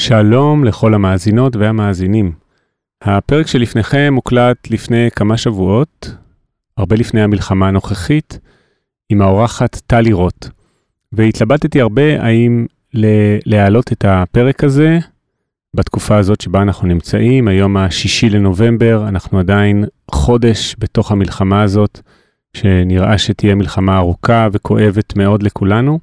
שלום לכל המאזינות והמאזינים. הפרק שלפניכם הוקלט לפני כמה שבועות, הרבה לפני המלחמה הנוכחית, עם האורחת טלי רוט. והתלבטתי הרבה האם להעלות את הפרק הזה בתקופה הזאת שבה אנחנו נמצאים, היום השישי לנובמבר, אנחנו עדיין חודש בתוך המלחמה הזאת, שנראה שתהיה מלחמה ארוכה וכואבת מאוד לכולנו.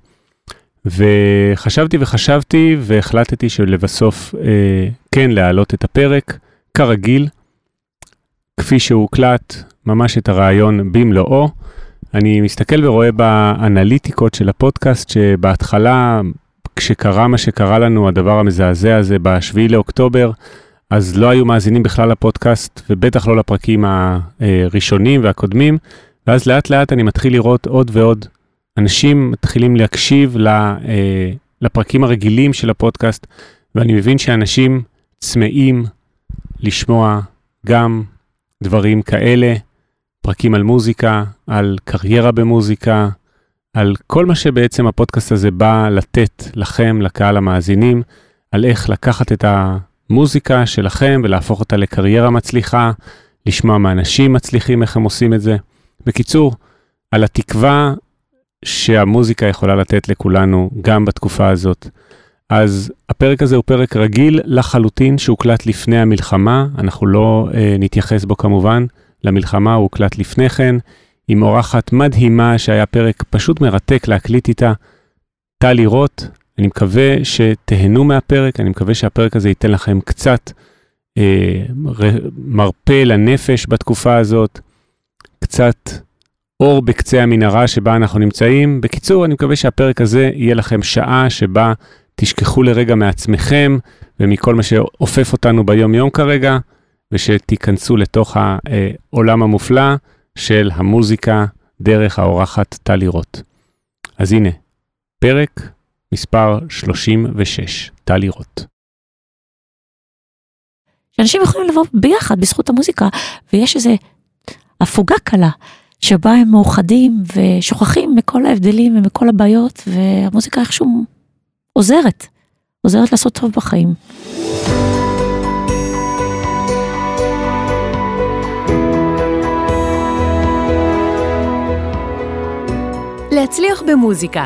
וחשבתי וחשבתי והחלטתי שלבסוף אה, כן להעלות את הפרק, כרגיל, כפי שהוקלט, ממש את הרעיון במלואו. אני מסתכל ורואה באנליטיקות של הפודקאסט שבהתחלה, כשקרה מה שקרה לנו, הדבר המזעזע הזה ב-7 לאוקטובר, אז לא היו מאזינים בכלל לפודקאסט, ובטח לא לפרקים הראשונים והקודמים, ואז לאט לאט אני מתחיל לראות עוד ועוד אנשים מתחילים להקשיב אה, לפרקים הרגילים של הפודקאסט, ואני מבין שאנשים צמאים לשמוע גם דברים כאלה, פרקים על מוזיקה, על קריירה במוזיקה, על כל מה שבעצם הפודקאסט הזה בא לתת לכם, לקהל המאזינים, על איך לקחת את המוזיקה שלכם ולהפוך אותה לקריירה מצליחה, לשמוע מאנשים מצליחים איך הם עושים את זה. בקיצור, על התקווה שהמוזיקה יכולה לתת לכולנו גם בתקופה הזאת. אז הפרק הזה הוא פרק רגיל לחלוטין שהוקלט לפני המלחמה, אנחנו לא אה, נתייחס בו כמובן למלחמה, הוא הוקלט לפני כן, עם אורחת מדהימה שהיה פרק פשוט מרתק להקליט איתה, טלי רוט. אני מקווה שתהנו מהפרק, אני מקווה שהפרק הזה ייתן לכם קצת אה, מרפא לנפש בתקופה הזאת, קצת אור בקצה המנהרה שבה אנחנו נמצאים. בקיצור, אני מקווה שהפרק הזה יהיה לכם שעה שבה תשכחו לרגע מעצמכם ומכל מה שאופף אותנו ביום-יום כרגע, ושתיכנסו לתוך העולם המופלא של המוזיקה דרך האורחת טלי רוט. אז הנה, פרק מספר 36, טלי רוט. שאנשים יכולים לבוא ביחד בזכות המוזיקה, ויש איזה הפוגה קלה. שבה הם מאוחדים ושוכחים מכל ההבדלים ומכל הבעיות, והמוזיקה איכשהו עוזרת, עוזרת לעשות טוב בחיים. להצליח במוזיקה,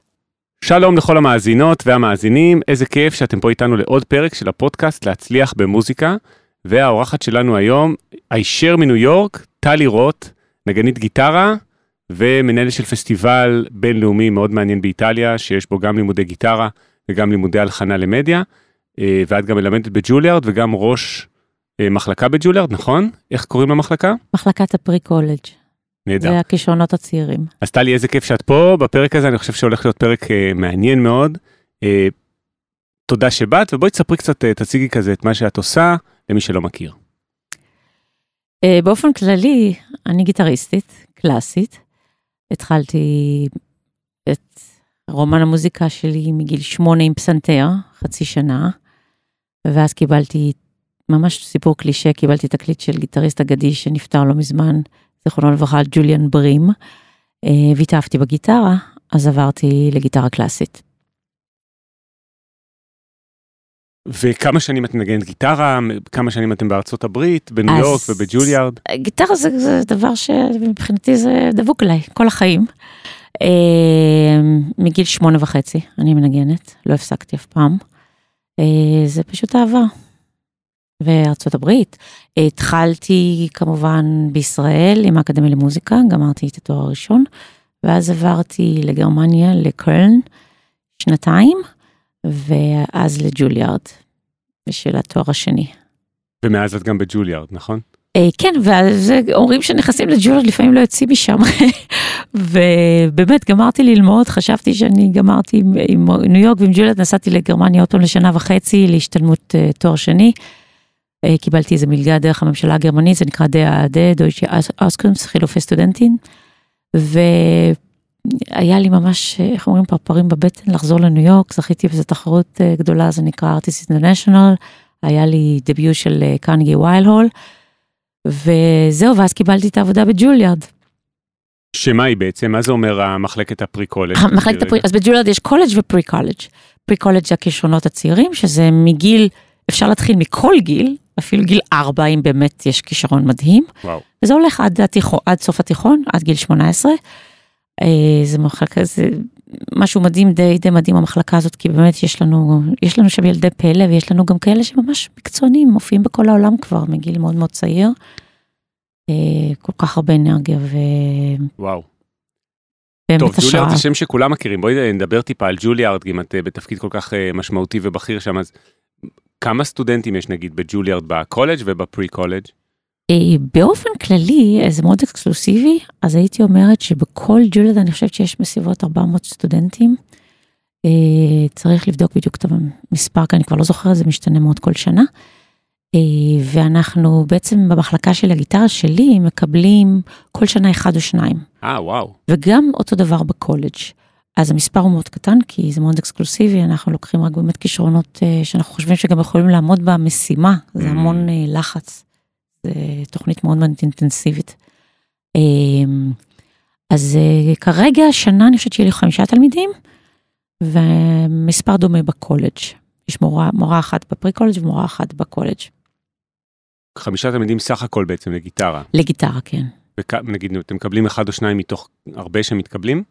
שלום לכל המאזינות והמאזינים, איזה כיף שאתם פה איתנו לעוד פרק של הפודקאסט להצליח במוזיקה. והאורחת שלנו היום, הישר מניו יורק, טלי רוט, נגנית גיטרה ומנהלת של פסטיבל בינלאומי מאוד מעניין באיטליה, שיש בו גם לימודי גיטרה וגם לימודי הלחנה למדיה, אה, ואת גם מלמדת בג'וליארד וגם ראש אה, מחלקה בג'וליארד, נכון? איך קוראים למחלקה? מחלקת הפרי קולג'. נהדר. זה הכישרונות הצעירים. אז טלי, איזה כיף שאת פה בפרק הזה, אני חושב שהולך להיות פרק uh, מעניין מאוד. Uh, תודה שבאת, ובואי תספרי קצת, uh, תציגי כזה את מה שאת עושה למי שלא מכיר. Uh, באופן כללי, אני גיטריסטית, קלאסית. התחלתי את רומן המוזיקה שלי מגיל שמונה עם פסנתר, חצי שנה, ואז קיבלתי, ממש סיפור קלישה, קיבלתי תקליט של גיטריסט אגדי שנפטר לא מזמן, זיכרונו לברכה, ג'וליאן ברים, אה, והתאהבתי בגיטרה, אז עברתי לגיטרה קלאסית. וכמה שנים את מנגנת גיטרה? כמה שנים אתם בארצות הברית, בניו יורק ובג'וליארד? גיטרה זה, זה דבר שמבחינתי זה דבוק אליי, כל החיים. אה, מגיל שמונה וחצי אני מנגנת, לא הפסקתי אף פעם. אה, זה פשוט אהבה. וארצות הברית. התחלתי כמובן בישראל עם האקדמיה למוזיקה, גמרתי את התואר הראשון, ואז עברתי לגרמניה, לקרלן, שנתיים, ואז לג'וליארד, בשביל התואר השני. ומאז את גם בג'וליארד, נכון? אה, כן, ואז אומרים שנכנסים לג'וליארד, לפעמים לא יוצאים משם. ובאמת, גמרתי ללמוד, חשבתי שאני גמרתי עם ניו יורק ועם ג'וליארד, נסעתי לגרמניה עוד פעם לשנה וחצי להשתלמות אה, תואר שני. אה, קיבלתי איזה מלגה דרך הממשלה הגרמנית, זה נקרא DAD, דויטשה אוסקונס, חילופי סטודנטים. והיה לי ממש, איך אומרים, פרפרים בבטן לחזור לניו יורק, זכיתי באיזו תחרות אה, גדולה, זה נקרא Artists International, היה לי debut של Carnegie Weill Hall, וזהו, ואז קיבלתי את העבודה בג'וליארד. שמה היא בעצם? מה זה אומר המחלקת ה pre-college? מחלקת ה pre, אז בג'וליארד יש קולג' ו pre-college. pre-college זה הכישרונות הצעירים, שזה מגיל, אפשר להתחיל מכל גיל, אפילו גיל 4, אם באמת יש כישרון מדהים. וואו. וזה הולך עד, התיכון, עד סוף התיכון, עד גיל 18. אה, זה מחלקה, זה משהו מדהים, די, די מדהים המחלקה הזאת, כי באמת יש לנו, יש לנו שם ילדי פלא, ויש לנו גם כאלה שממש מקצוענים, מופיעים בכל העולם כבר מגיל מאוד מאוד צעיר. אה, כל כך הרבה אנרגיה ו... וואו. טוב. ג'וליארד זה שם שכולם מכירים. בואי נדבר טיפה על ג'וליארד, אם את אה, בתפקיד כל כך אה, משמעותי ובכיר שם, אז כמה סטודנטים יש נגיד בג'וליארד בקולג' ובפרי-קולג'? אה, באופן כללי, אה, זה מאוד אקסקלוסיבי, אז הייתי אומרת שבכל ג'וליארד אני חושבת שיש בסביבות 400 סטודנטים. אה, צריך לבדוק בדיוק את המספר, כי אני כבר לא זוכרת, זה משתנה מאוד כל שנה. ואנחנו בעצם במחלקה של הגיטרה שלי מקבלים כל שנה אחד או שניים. אה, וואו. וגם אותו דבר בקולג'. אז המספר הוא מאוד קטן, כי זה מאוד אקסקלוסיבי, אנחנו לוקחים רק באמת כישרונות אה, שאנחנו חושבים שגם יכולים לעמוד במשימה, זה Mm. המון אה, לחץ. זה תוכנית מאוד מאוד אינטנסיבית. אה, אז אה, כרגע השנה אני חושבת שיהיה לי חמישה תלמידים, ומספר דומה בקולג'. יש מורה, מורה אחת ב pre-college ומורה אחת בקולג'. חמישה תלמידים סך הכל בעצם לגיטרה. לגיטרה, כן. ונגיד אתם מקבלים אחד או שניים מתוך הרבה שמתקבלים?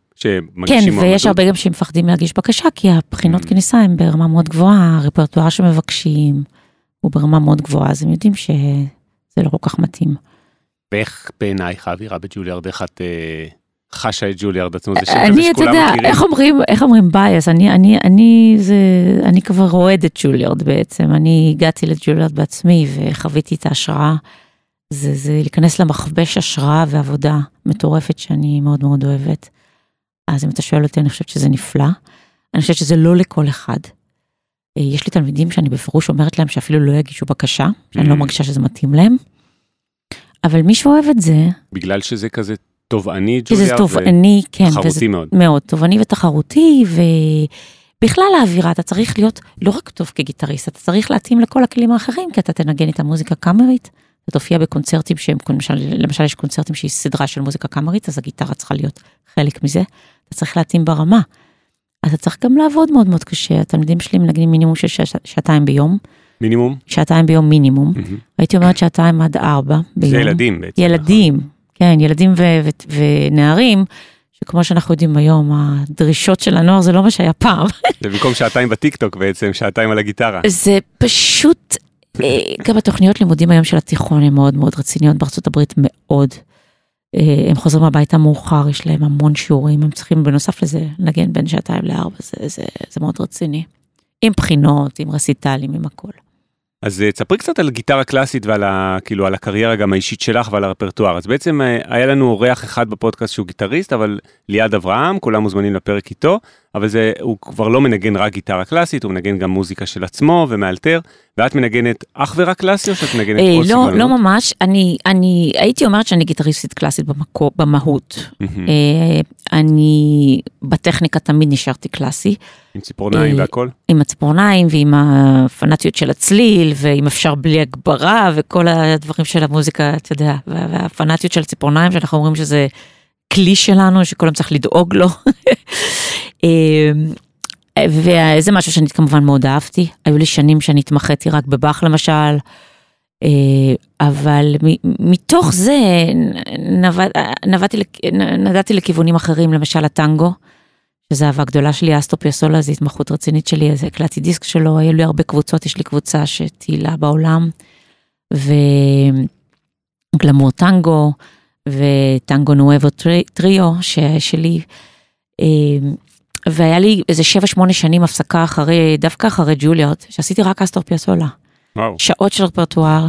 כן, ויש? הרבה גם שמפחדים להגיש בקשה, כי הבחינות Mm. כניסה הם ברמה מאוד גבוהה, הרפרטואר שמבקשים הוא ברמה מאוד גבוהה, אז הם יודעים שזה לא כל כך מתאים. ואיך בעינייך האווירה בג'וליארד, איך את אה, חשה את ג'וליארד עצמו? זה שם כזה אני, אתה שכולם יודע, מכירים? איך אומרים, איך אומרים בייס, אני, אני, אני, זה, אני כבר אוהד את ג'וליארד בעצם, אני הגעתי לג'וליארד בעצמי וחוויתי את ההשראה. זה, זה להיכנס למכבש השראה ועבודה מטורפת שאני מאוד מאוד אוהבת. אז אם אתה שואל אותי, אני חושבת שזה נפלא. אני חושבת שזה לא לכל אחד. אה, יש לי תלמידים שאני בפירוש אומרת להם שאפילו לא יגישו בקשה, שאני לא Mm. מרגישה שזה מתאים להם. אבל מי שאוהב את זה, בגלל שזה כזה תובעני, כי זה תובעני, כן, וזה ותחרותי מאוד. מאוד תובעני ותחרותי, ובכלל האווירה, אתה צריך להיות לא רק טוב כגיטריסט, אתה צריך להתאים לכל הכלים האחרים, כי אתה תנגן את המוזיקה קאמרית, אתה תופיע בקונצרטים שהם, למשל, למשל יש קונצרטים שהיא סדרה של מוזיקה קאמרית, אז הגיטרה צריכה להיות חלק מזה, אתה צריך להתאים ברמה. אתה צריך גם לעבוד מאוד מאוד קשה, התלמידים שלי מנגנים מינימום של שע, שעתיים ביום, מינימום? שעתיים ביום מינימום, מהמם. הייתי אומרת שעתיים עד ארבע ביום. זה ילדים בעצם. ילדים, כן, ילדים ו- ו- ונערים, שכמו שאנחנו יודעים היום, הדרישות של הנוער זה לא מה שהיה פעם. נכון? זה במקום שעתיים בטיקטוק בעצם, שעתיים על הגיטרה. זה פשוט, אה, גם התוכניות לימודים היום של התיכון הן מאוד מאוד רציניות, בארצות הברית מאוד. אה, הם חוזרים הביתה מאוחר, יש להם המון שיעורים, הם צריכים בנוסף לזה לנגן בין שעתיים לארבע, זה, זה, זה מאוד רציני. עם בחינות, עם רסיטלים, עם הכל. אז אה, תספרי קצת על גיטרה קלאסית ועל ה, כאילו, על הקריירה גם האישית שלך ועל הרפרטואר. אז בעצם אה, היה לנו אורח אחד בפודקאסט שהוא גיטריסט, אבל ליעד אברהם, כולם מוזמנים לפרק איתו, אבל זה, הוא כבר לא מנגן רק גיטרה קלאסית, הוא מנגן גם מוזיקה של עצמו ומאלתר, ואת מנגנת אך ורק קלאסי או שאת מנגנת אה, כל לא, סגנונות? לא ממש, אני, אני הייתי אומרת שאני גיטריסטית קלאסית במקו, במהות. אה, אני בטכניקה תמיד נשארתי קלאסי, עם ציפורניים אה, והכל? עם הציפורניים ועם הפנאטיות של הצליל, ואם אפשר בלי הגברה, וכל הדברים של המוזיקה, אתה יודע, וה- והפנאטיות של הציפורניים, שאנחנו אומרים שזה כלי שלנו, שכולם צריך לדאוג לו. וזה משהו שאני כמובן מאוד אהבתי, היו לי שנים שאני התמחיתי רק בבאך למשל, אה, אבל מתוך זה לכ- נדדתי לכיוונים אחרים, למשל הטנגו, שזו אהבה גדולה שלי, אסטור פיאסולה, זו התמחות רצינית שלי, אז הקלטתי דיסק שלו, היו לי הרבה קבוצות, יש לי קבוצה שטיילה בעולם, ו Glamour Tango, ו Tango Nuevo טרי- טריו שלי, אה, והיה לי איזה שבע שמונה שנים הפסקה אחרי, דווקא אחרי ג'וליארד, שעשיתי רק אסטור פיאסולה. וואו. שעות של רפרטואר,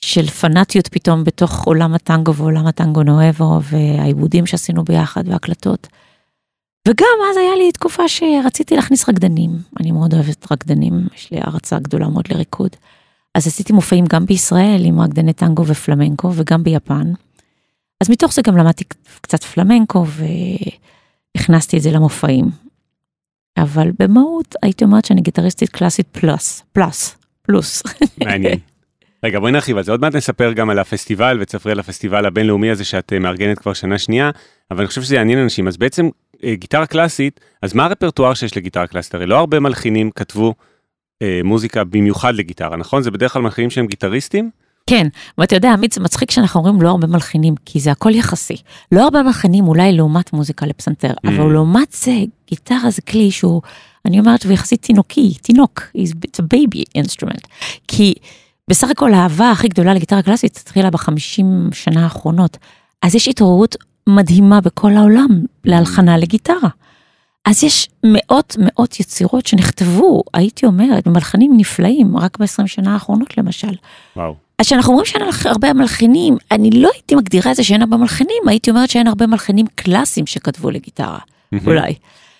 של פנאטיות פתאום בתוך עולם הטנגו ועולם הטנגו נואבו, והעיבודים שעשינו ביחד והקלטות. וגם אז היה לי תקופה שרציתי להכניס רקדנים, אני מאוד אוהבת רקדנים, יש לי הערצה גדולה מאוד לריקוד. אז עשיתי מופעים גם בישראל עם רקדני טנגו ופלמנקו וגם ביפן. אז מתוך זה גם למדתי קצת פלמנקו והכנסתי את זה למופעים. אבל במהות הייתי אומרת שאני גיטריסטית קלאסית פלוס, פלוס, פלוס. מעניין. רגע בואי נרחיב על זה עוד מעט נספר גם על הפסטיבל ותספרי על הפסטיבל הבינלאומי הזה שאת אה, מארגנת כבר שנה שנייה אבל אני חושב שזה יעניין אנשים אז בעצם אה, גיטרה קלאסית אז מה הרפרטואר שיש לגיטרה קלאסית הרי לא הרבה מלחינים כתבו אה, מוזיקה במיוחד לגיטרה נכון זה בדרך כלל מלחינים שהם גיטריסטים. כן, ואתה יודע, עמית, זה מצחיק שאנחנו אומרים לא הרבה מלחינים, כי זה הכל יחסי. לא הרבה מלחינים אולי לעומת מוזיקה לפסנתר, mm. אבל לעומת זה, גיטרה זה כלי שהוא, אני אומרת, הוא יחסית תינוקי, תינוק, it's a baby instrument. כי בסך הכל האהבה הכי גדולה לגיטרה קלאסית התחילה בחמישים שנה האחרונות. אז יש התעוררות מדהימה בכל העולם להלחנה לגיטרה. אז יש מאות מאות יצירות שנכתבו, הייתי אומרת, במלחנים נפלאים, רק ב-20 שנה האחרונות למשל. וואו. אז כשאנחנו אומרים שאין הרבה מלחינים, אני לא הייתי מגדירה את זה שאין הרבה מלחינים, הייתי אומרת שאין הרבה מלחינים קלאסיים שכתבו לגיטרה, אולי.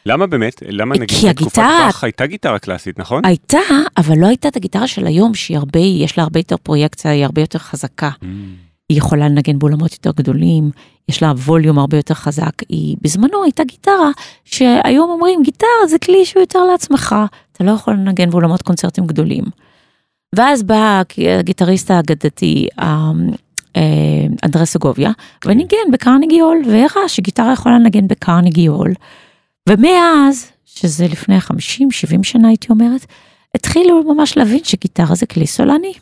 למה באמת? למה נגיד בתקופת באך הייתה גיטרה קלאסית, נכון? הייתה, אבל לא הייתה את הגיטרה של היום, שהיא הרבה, יש לה הרבה יותר פרויקציה, היא הרבה יותר חזקה. Mm. היא יכולה לנגן באולמות יותר גדולים, יש לה ווליום הרבה יותר חזק. היא בזמנו הייתה גיטרה, שהיום אומרים, גיטרה זה כלי שהוא יותר לעצמך, אתה לא יכול לנגן באולמות קונצרטים גדולים. ואז בא הגיטריסט האגדתי, אמ, אה, אנדרס סגוביה, וניגן בקרניגי הול, והראה שגיטרה יכולה לנגן בקרניגי הול. ומאז, שזה לפני 50-70 שנה הייתי אומרת, התחילו ממש להבין שגיטרה זה כלי סולני.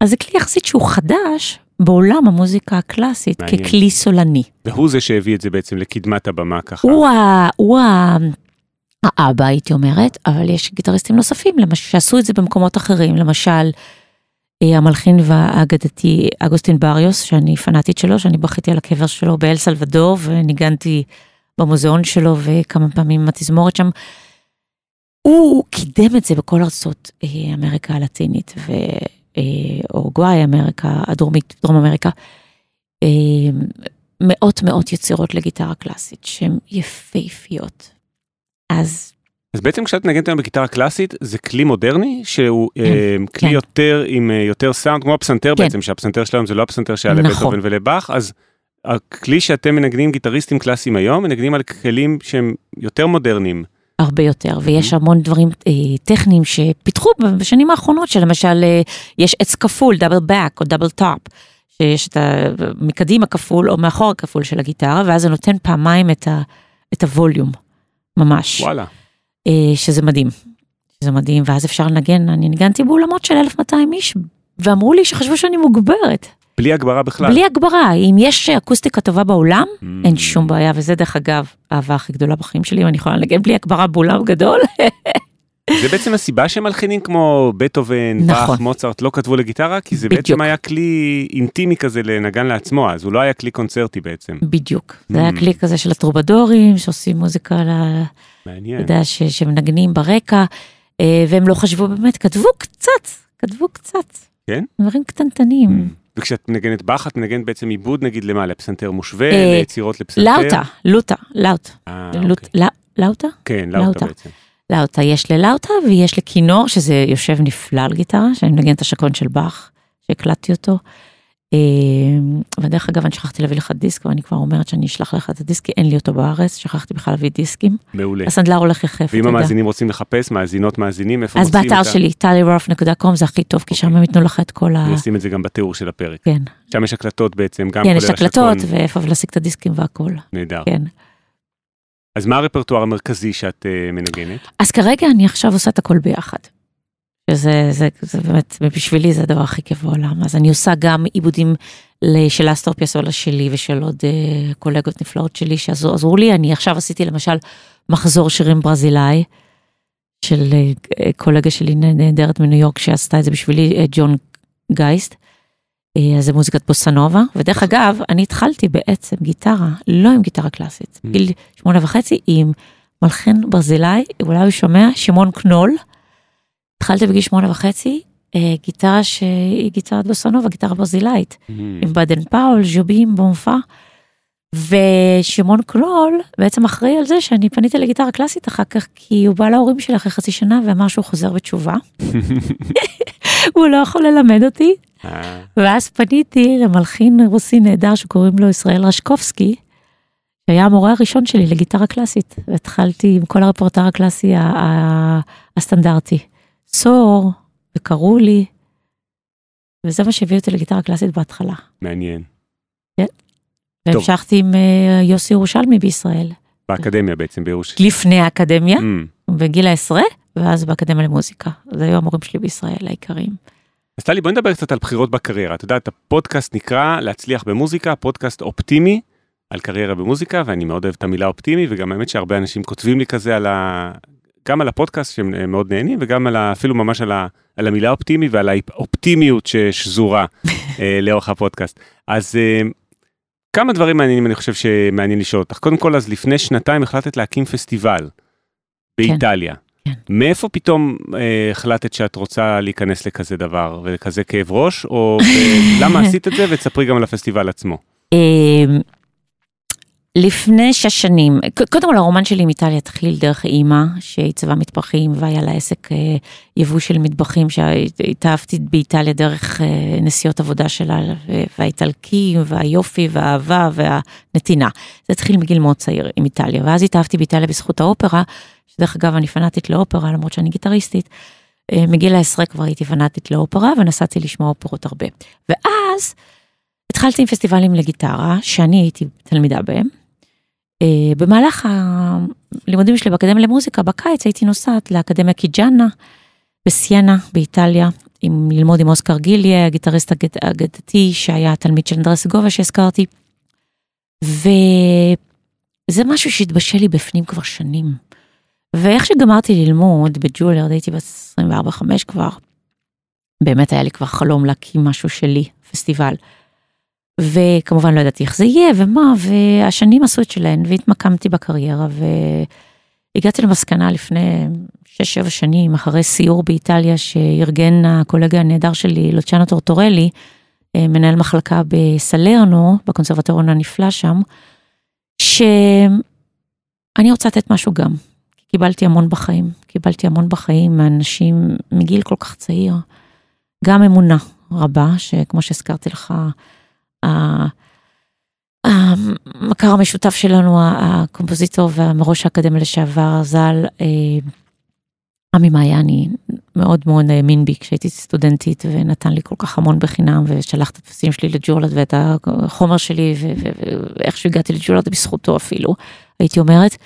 אז זה כלי יחסית שהוא חדש בעולם המוזיקה הקלאסית מעניין. ככלי סולני. והוא זה שהביא את זה בעצם לקדמת הבמה ככה. הוא, ה, הוא ה, האבא הייתי אומרת, אבל יש גיטריסטים נוספים למשל, שעשו את זה במקומות אחרים, למשל אה, המלחין והאגדתי אגוסטין בריוס, שאני פנאטית שלו, שאני בכיתי על הקבר שלו באל סלבדור וניגנתי במוזיאון שלו וכמה פעמים התזמורת שם. הוא קידם את זה בכל ארצות אה, אמריקה הלטינית ואורוגוואי, אמריקה הדרומית, דרום אמריקה. אה, מאות מאות יצירות לגיטרה קלאסית שהן יפהפיות. אז אז בעצם כשאת נגנת היום בגיטרה קלאסית זה כלי מודרני שהוא כן, אה, כלי כן. יותר עם יותר סאונד כמו הפסנתר כן. בעצם שהפסנתר שלנו זה לא הפסנתר שהיה נכון. לבטהובן ולבאך אז הכלי שאתם מנגנים גיטריסטים קלאסיים היום, מנגנים על כלים שהם יותר מודרניים. הרבה יותר, ויש המון דברים אה, טכניים שפיתחו בשנים האחרונות, שלמשל אה, יש עץ כפול, double back או double top, שיש את המקדימה כפול או מאחור הכפול של הגיטרה, ואז זה נותן פעמיים את, ה, את הווליום, ממש. וואלה. אה, שזה מדהים, שזה מדהים, ואז אפשר לנגן, אני ניגנתי באולמות של 1200 איש, ואמרו לי שחשבו שאני מוגברת. בלי הגברה בכלל. בלי הגברה, אם יש אקוסטיקה טובה בעולם, mm. אין שום בעיה, וזה דרך אגב האהבה הכי גדולה בחיים שלי, אם אני יכולה לנגן בלי הגברה באולם גדול. זה בעצם הסיבה שמלחינים כמו בטהובן, נכון. באך, מוצרט לא כתבו לגיטרה, כי זה בדיוק. בעצם היה כלי אינטימי כזה לנגן לעצמו, אז הוא לא היה כלי קונצרטי בעצם. בדיוק, mm. זה היה כלי כזה של הטרובדורים, שעושים מוזיקה, ל... מעניין. אתה יודע, ש... שמנגנים ברקע, אה, והם לא חשבו באמת, כתבו קצת, כתבו קצת. כן? דברים קטנטנים. Mm. וכשאת מנגנת באך את מנגנת בעצם עיבוד נגיד למה לפסנתר מושווה אה, ליצירות לפסנתר. לאוטה, לוטה, לאוט. אה, אוקיי. לאוטה? כן, לאוטה בעצם. לאוטה, יש ללאוטה ויש לכינור שזה יושב נפלא על גיטרה, שאני מנגנת את השקון של באך, שהקלטתי אותו. אמ, ודרך אגב, אני שכחתי להביא לך דיסק, ואני כבר אומרת שאני אשלח לך את הדיסק, כי אין לי אותו בארץ, שכחתי בכלל להביא דיסקים. מעולה. הסנדלר הולך יחף, ואם המאזינים רוצים לחפש, מאזינות, מאזינים, איפה מוצאים אותה? אז באתר שלי, tallyrof.com זה הכי טוב, כי שם הם ייתנו לך את כל ה... אני אשים את זה גם בתיאור של הפרק. כן. שם יש הקלטות בעצם, גם כן, יש הקלטות, ואיפה להשיג את הדיסקים והכל. נהדר. כן. אז מה הרפרטואר המרכזי שאת uh, מנגנת? אז כרגע אני עכשיו עושה את הכל ביחד. שזה זה, זה באמת, בשבילי זה הדבר הכי כיף בעולם. אז אני עושה גם עיבודים של אסטור פיאסולה שלי ושל עוד uh, קולגות נפלאות שלי שעזרו לי. אני עכשיו עשיתי למשל מחזור שירים ברזילאי של uh, קולגה שלי נהדרת מניו יורק שעשתה את זה בשבילי, ג'ון גייסט. אז זה מוזיקת בוסנובה, ודרך אגב, אני התחלתי בעצם גיטרה, לא עם גיטרה קלאסית, mm. גיל שמונה וחצי, עם מלחין ברזילאי, אולי הוא שומע, שמעון קנול. התחלתי בגיל שמונה וחצי, אה, גיטרה שהיא גיטרת בוסנובה, גיטרה ברזילאית, mm. עם בדן פאול, ז'ובים, בומפה. ושמעון קלול בעצם אחראי על זה שאני פניתי לגיטרה קלאסית אחר כך, כי הוא בא להורים שלי אחרי חצי שנה ואמר שהוא חוזר בתשובה. הוא לא יכול ללמד אותי, אה, ואז פניתי למלחין רוסי נהדר שקוראים לו ישראל רשקובסקי, שהיה המורה הראשון שלי לגיטרה קלאסית, והתחלתי עם כל הרפורטר הקלאסי הסטנדרטי. סור, וקראו לי, וזה מה שהביא אותי לגיטרה קלאסית בהתחלה. מעניין. והמשכתי עם אה, יוסי ירושלמי בישראל, באקדמיה בעצם בירושלים. לפני האקדמיה, אמ, בגיל העשרה, ואז באקדמיה למוזיקה. זה היו המורים שלי בישראל העיקריים. אז טלי, בואי נדבר קצת על בחירות בקריירה. את יודעת, הפודקאסט נקרא להצליח במוזיקה, פודקאסט אופטימי על קריירה במוזיקה, ואני מאוד אוהב את המילה אופטימי, וגם האמת שהרבה אנשים כותבים לי כזה על ה... גם על הפודקאסט שהם אה, מאוד נהנים, וגם על ה... אפילו ממש על, ה... על המילה אופטימי ועל האופטימיות ששזורה אה, לאורך הפודקאסט. אז כמה דברים מעניינים אני חושב שמעניין לשאול אותך. קודם כל, אז לפני שנתיים החלטת להקים פסטיבל באיטליה. כן. מאיפה פתאום אה, החלטת שאת רוצה להיכנס לכזה דבר ולכזה כאב ראש, או למה עשית את זה, ותספרי גם על הפסטיבל עצמו. לפני שש שנים, קודם כל הרומן שלי עם איטליה התחיל דרך אימא שעיצבה מטבחים והיה לה עסק אה, יבוא של מטבחים שהתאהבתי באיטליה דרך אה, נסיעות עבודה שלה והאיטלקים והיופי והאהבה והנתינה. זה התחיל מגיל מאוד צעיר עם איטליה ואז התאהבתי באיטליה בזכות האופרה, שדרך אגב אני פנאטית לאופרה למרות שאני גיטריסטית. אה, מגיל העשרה כבר הייתי פנאטית לאופרה ונסעתי לשמוע אופרות הרבה. ואז התחלתי עם פסטיבלים לגיטרה, שאני הייתי תלמידה בהם. Uh, במהלך הלימודים שלי באקדמיה למוזיקה, בקיץ הייתי נוסעת לאקדמיה קיג'אנה בסיינה באיטליה, עם ללמוד עם אוסקר גיליה, הגיטריסט אגד- אגדתי שהיה תלמיד של אנדרס גובה שהזכרתי. וזה משהו שהתבשל לי בפנים כבר שנים. ואיך שגמרתי ללמוד בג'ולרד, הייתי בת 24-5 כבר, באמת היה לי כבר חלום להקים משהו שלי, פסטיבל. וכמובן לא ידעתי איך זה יהיה ומה, והשנים עשו את שלהן והתמקמתי בקריירה והגעתי למסקנה לפני 6-7 שנים, אחרי סיור באיטליה שארגן הקולגה הנהדר שלי, לוצ'אנו טורטורלי, אה, מנהל מחלקה בסלרנו, בקונסרבטוריון הנפלא שם, שאני רוצה לתת משהו גם. קיבלתי המון בחיים, קיבלתי המון בחיים מאנשים מגיל כל כך צעיר, גם אמונה רבה, שכמו שהזכרתי לך, המכר המשותף שלנו, הקומפוזיטור והמראש האקדמיה לשעבר, ז"ל, אה, עמי מעייני, מאוד מאוד האמין בי כשהייתי סטודנטית ונתן לי כל כך המון בחינם ושלח את הטפסים שלי לג'ורלד ואת החומר שלי ו- ו- ואיכשהו הגעתי לג'ורלד בזכותו אפילו, הייתי אומרת.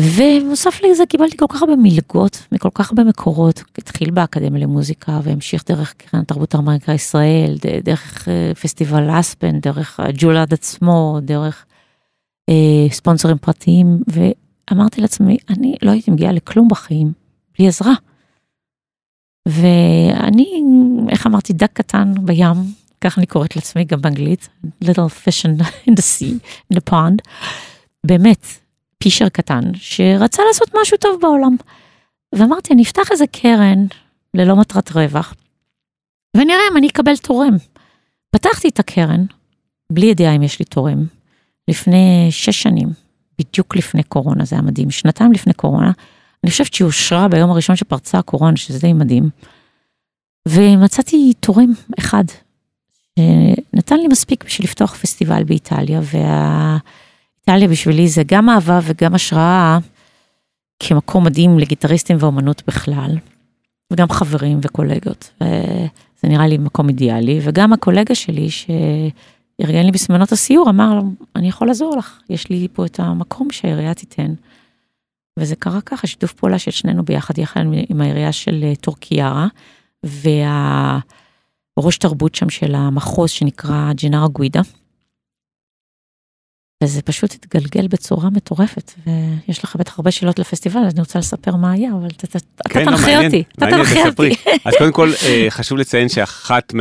ונוסף לזה קיבלתי כל כך הרבה מלגות מכל כך הרבה מקורות, התחיל באקדמיה למוזיקה והמשיך דרך קרן התרבות האמריקה ישראל, ד- דרך אה, פסטיבל אספן, דרך הג'ולד עצמו, דרך אה, ספונסרים פרטיים, ואמרתי לעצמי, אני לא הייתי מגיעה לכלום בחיים בלי עזרה. ואני, איך אמרתי, דג קטן בים, כך אני קוראת לעצמי גם באנגלית, little fish in the sea, in the pond, באמת, פישר קטן, שרצה לעשות משהו טוב בעולם. ואמרתי, אני אפתח איזה קרן ללא מטרת רווח, ונראה אם אני אקבל תורם. פתחתי את הקרן, בלי ידיעה אם יש לי תורם, לפני שש שנים, בדיוק לפני קורונה, זה היה מדהים, שנתיים לפני קורונה, אני חושבת שהיא אושרה ביום הראשון שפרצה הקורונה, שזה די מדהים. ומצאתי תורם אחד, שנתן לי מספיק בשביל לפתוח פסטיבל באיטליה, ואיטליה בשבילי זה גם אהבה וגם השראה כמקום מדהים לגיטריסטים ואומנות בכלל, וגם חברים וקולגות. וזה נראה לי מקום אידיאלי, וגם הקולגה שלי שארגן לי בזמנות הסיור אמר, אני יכול לעזור לך, יש לי פה את המקום שהעירייה תיתן. וזה קרה ככה, שיתוף פעולה של שנינו ביחד, יחד עם העירייה של אה, טורקיארה, והראש תרבות שם של המחוז שנקרא ג'נרה גווידה. וזה פשוט התגלגל בצורה מטורפת, ויש לך בטח הרבה שאלות לפסטיבל, אז אני רוצה לספר מה היה, אבל אתה, כן, לא, תנחה אותי, אתה תנחה. אותי. אז קודם כל, אה, חשוב לציין שאחת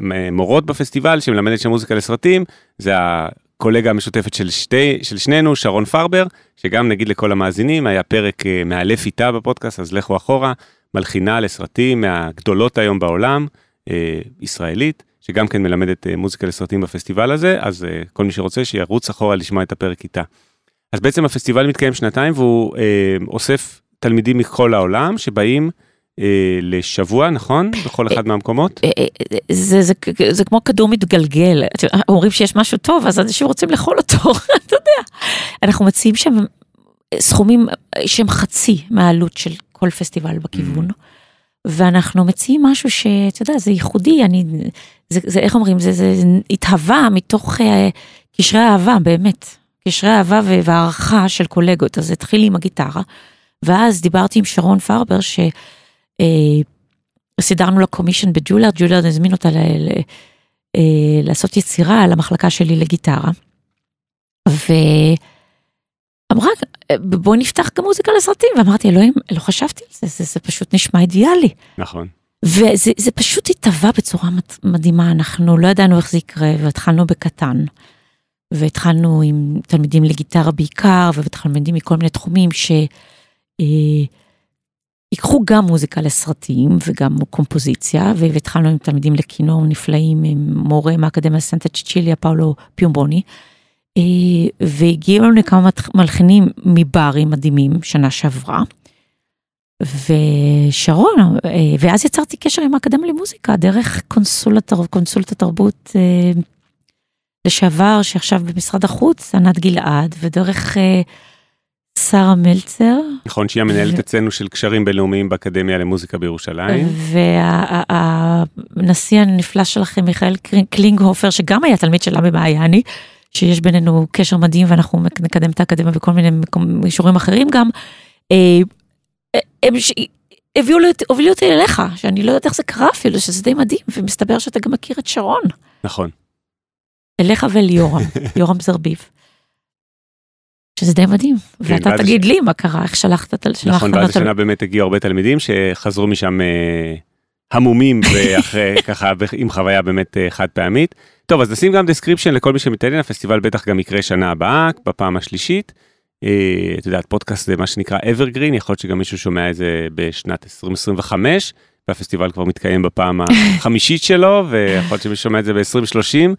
מהמורות בפסטיבל שמלמדת שם מוזיקה לסרטים, זה הקולגה המשותפת של, שתי, של שנינו, שרון פרבר, שגם נגיד לכל המאזינים, היה פרק אה, מאלף איתה בפודקאסט, אז לכו אחורה, מלחינה לסרטים מהגדולות היום בעולם, אה, ישראלית, שגם כן מלמדת אה, מוזיקה לסרטים בפסטיבל הזה, אז אה, כל מי שרוצה שירוץ אחורה לשמוע את הפרק איתה. אז בעצם הפסטיבל מתקיים שנתיים והוא אה, אוסף תלמידים מכל העולם שבאים אה, לשבוע, נכון? בכל אחד מהמקומות? אה, אה, זה, זה, זה כמו כדור מתגלגל, אומרים שיש משהו טוב, אז אנשים רוצים לאכול אותו, אתה יודע. אנחנו מציעים שם סכומים שהם חצי מהעלות של כל פסטיבל בכיוון. ואנחנו מציעים משהו שאתה יודע זה ייחודי אני זה, זה איך אומרים זה, זה התהווה מתוך אה, קשרי אהבה באמת קשרי אהבה והערכה של קולגות אז התחיל עם הגיטרה ואז דיברתי עם שרון פרבר שסידרנו לה קומישן בג'ולרד ג'ולרד הזמין אותה ל, ל, אה, לעשות יצירה על המחלקה שלי לגיטרה. ואמרה בוא נפתח גם מוזיקה לסרטים ואמרתי אלוהים לא חשבתי על זה זה, זה פשוט נשמע אידיאלי. נכון. וזה זה פשוט התהווה בצורה מדהימה אנחנו לא ידענו איך זה יקרה והתחלנו בקטן. והתחלנו עם תלמידים לגיטרה בעיקר ותלמידים מכל מיני תחומים שיקחו אה, גם מוזיקה לסרטים וגם קומפוזיציה והתחלנו עם תלמידים לכינור נפלאים עם מורה מהאקדמיה סנטה צ'יצ'יליה פאולו פיומבוני. אה, והגיעו לנו כמה מלחינים מברי מדהימים שנה שעברה. ושרון, אה, ואז יצרתי קשר עם האקדמיה למוזיקה דרך קונסולת, קונסולת התרבות אה, לשעבר שעכשיו במשרד החוץ, ענת גלעד, ודרך שרה מלצר. נכון, שהיא המנהלת ו... אצלנו של קשרים בינלאומיים באקדמיה למוזיקה בירושלים. והנשיא הנפלא שלכם, מיכאל קלינגהופר, שגם היה תלמיד של עמי מעייני, שיש בינינו קשר מדהים ואנחנו נקדם את האקדמיה בכל מיני מישורים אחרים גם. אה, הם הביאו הובילו אותי אליך שאני לא יודעת איך זה קרה אפילו שזה די מדהים ומסתבר שאתה גם מכיר את שרון. נכון. אליך וליורם, יורם זרביב. שזה די מדהים, כן, ואתה תגיד ש... לי מה קרה, איך שלחת את נכון, ואז השנה באמת הגיעו הרבה תלמידים שחזרו משם אה, המומים ואחרי ככה עם חוויה באמת אה, חד פעמית. טוב, אז נשים גם description לכל מי שמתעניין, הפסטיבל בטח גם יקרה שנה הבאה, בפעם השלישית. אה, את יודעת, פודקאסט זה מה שנקרא evergreen, יכול להיות שגם מישהו שומע את זה בשנת 2025, והפסטיבל כבר מתקיים בפעם החמישית שלו, ויכול להיות שמישהו שומע את זה ב-2030.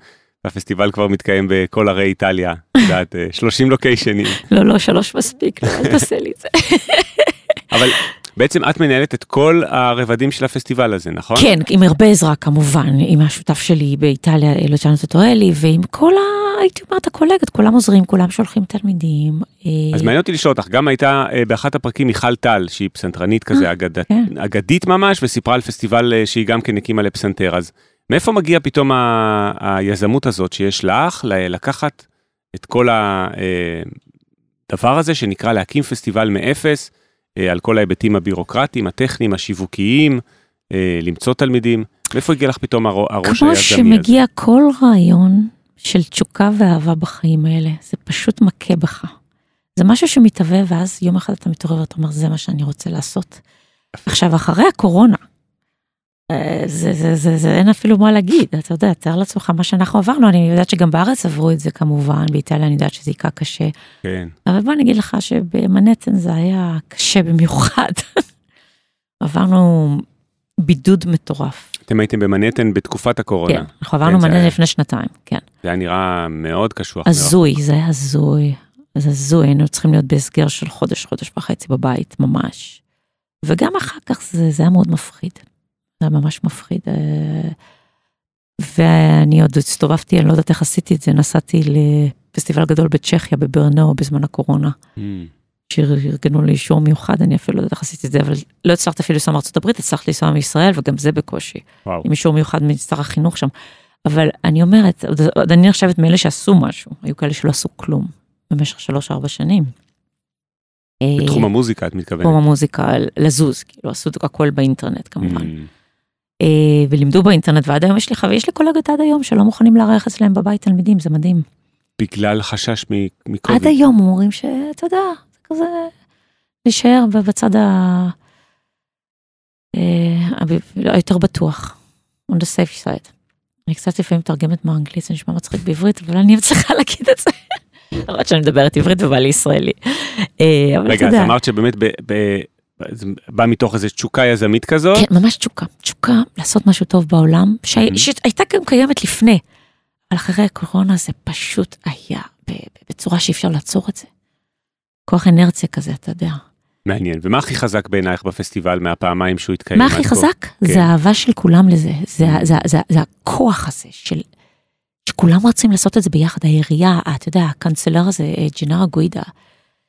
והפסטיבל כבר מתקיים בכל ערי איטליה, את יודעת, 30 לוקיישנים. לא, לא, שלוש מספיק, לא, אל תעשה לי את זה. אבל בעצם את מנהלת את כל הרבדים של הפסטיבל הזה, נכון? כן, עם הרבה עזרה כמובן, עם השותף שלי באיטליה, לוצ'אנו טוטואלי, ועם כל ה... הייתי אומרת הקולגת, כולם עוזרים, כולם שולחים תלמידים. אה, אז מעניין אותי לשאול אותך, גם הייתה אה, באחת הפרקים מיכל טל, שהיא פסנתרנית כזה, אה, אגד... כן. אגדית ממש, וסיפרה על פסטיבל שהיא גם כן הקימה לפסנתר, אז מאיפה מגיע פתאום ה... היזמות הזאת שיש לך, לקחת את כל הדבר הזה שנקרא להקים פסטיבל מאפס, על כל ההיבטים הבירוקרטיים, הטכניים, השיווקיים, אה, למצוא תלמידים. מאיפה הגיע לך פתאום הראש היזמי הזה? כמו שמגיע כל רעיון של תשוקה ואהבה בחיים האלה, זה פשוט מכה בך. זה משהו שמתהווה ואז יום אחד אתה מתעורר ואתה אומר זה מה שאני רוצה לעשות. עכשיו אחרי הקורונה, אה, זה, זה, זה, זה אין אפילו מה להגיד, אתה יודע, תאר לעצמך מה שאנחנו עברנו, אני יודעת שגם בארץ עברו את זה כמובן, באיטליה אני יודעת שזה היכה קשה. כן. אבל בוא נגיד לך שבמנהטן זה היה קשה במיוחד. עברנו בידוד מטורף. אתם הייתם במנהטן בתקופת הקורונה. כן, אנחנו עברנו כן, מנהטן לפני שנתיים, כן. זה היה נראה מאוד קשוח. הזוי, זה היה הזוי. זה הזוי, היינו צריכים להיות בהסגר של חודש, חודש וחצי בבית, ממש. וגם אחר כך זה, זה היה מאוד מפחיד. זה היה ממש מפחיד. אה, ואני עוד הסתובבתי, אני לא יודעת איך עשיתי את זה, נסעתי לפסטיבל גדול בצ'כיה, בברנו, בזמן הקורונה. Mm. שארגנו לי אישור מיוחד, אני אפילו לא יודעת איך עשיתי את זה, אבל לא הצלחתי אפילו לנסוע מארצות הברית, הצלחתי לנסוע מישראל, וגם זה בקושי. וואו. עם אישור מיוחד משר החינוך שם. אבל אני אומרת, עוד, עוד אני נחשבת מאלה שעשו משהו, היו כאלה שלא עשו כלום במשך שלוש-ארבע שנים. בתחום המוזיקה את מתכוונת. בתחום המוזיקה, לזוז, כאילו עשו הכל באינטרנט כמובן. Mm. אה, ולימדו באינטרנט ועד היום יש לי ויש לי קולגות עד היום שלא מוכנים לארח אצלם בבית תלמידים זה מדהים. בגלל חשש מקוביד. עד היום אומרים שאתה יודע זה כזה להישאר בצד ה... אה, היותר בטוח. on the safe side. אני קצת לפעמים מתרגמת מאנגלית זה נשמע מצחיק בעברית אבל אני מצליחה להגיד את זה. למרות שאני מדברת עברית ובא לי ישראלי. אה, רגע אז אמרת שבאמת זה בא מתוך איזו תשוקה יזמית כזאת. כן, ממש תשוקה, תשוקה לעשות משהו טוב בעולם, שהי-. שהייתה גם קיימת לפני, אבל אחרי הקורונה זה פשוט היה בצורה שאי אפשר לעצור את זה. כוח אנרציה כזה, אתה יודע. מעניין. ומה הכי חזק בעינייך בפסטיבל מהפעמיים שהוא התקיים? מה הכי? חזק? כן. זה האהבה של כולם לזה, זה, זה, זה, זה הכוח הזה של... שכולם רוצים לעשות את זה ביחד, העירייה, אתה יודע, הקאנצלר הזה, אה, ג'נרה גוידה,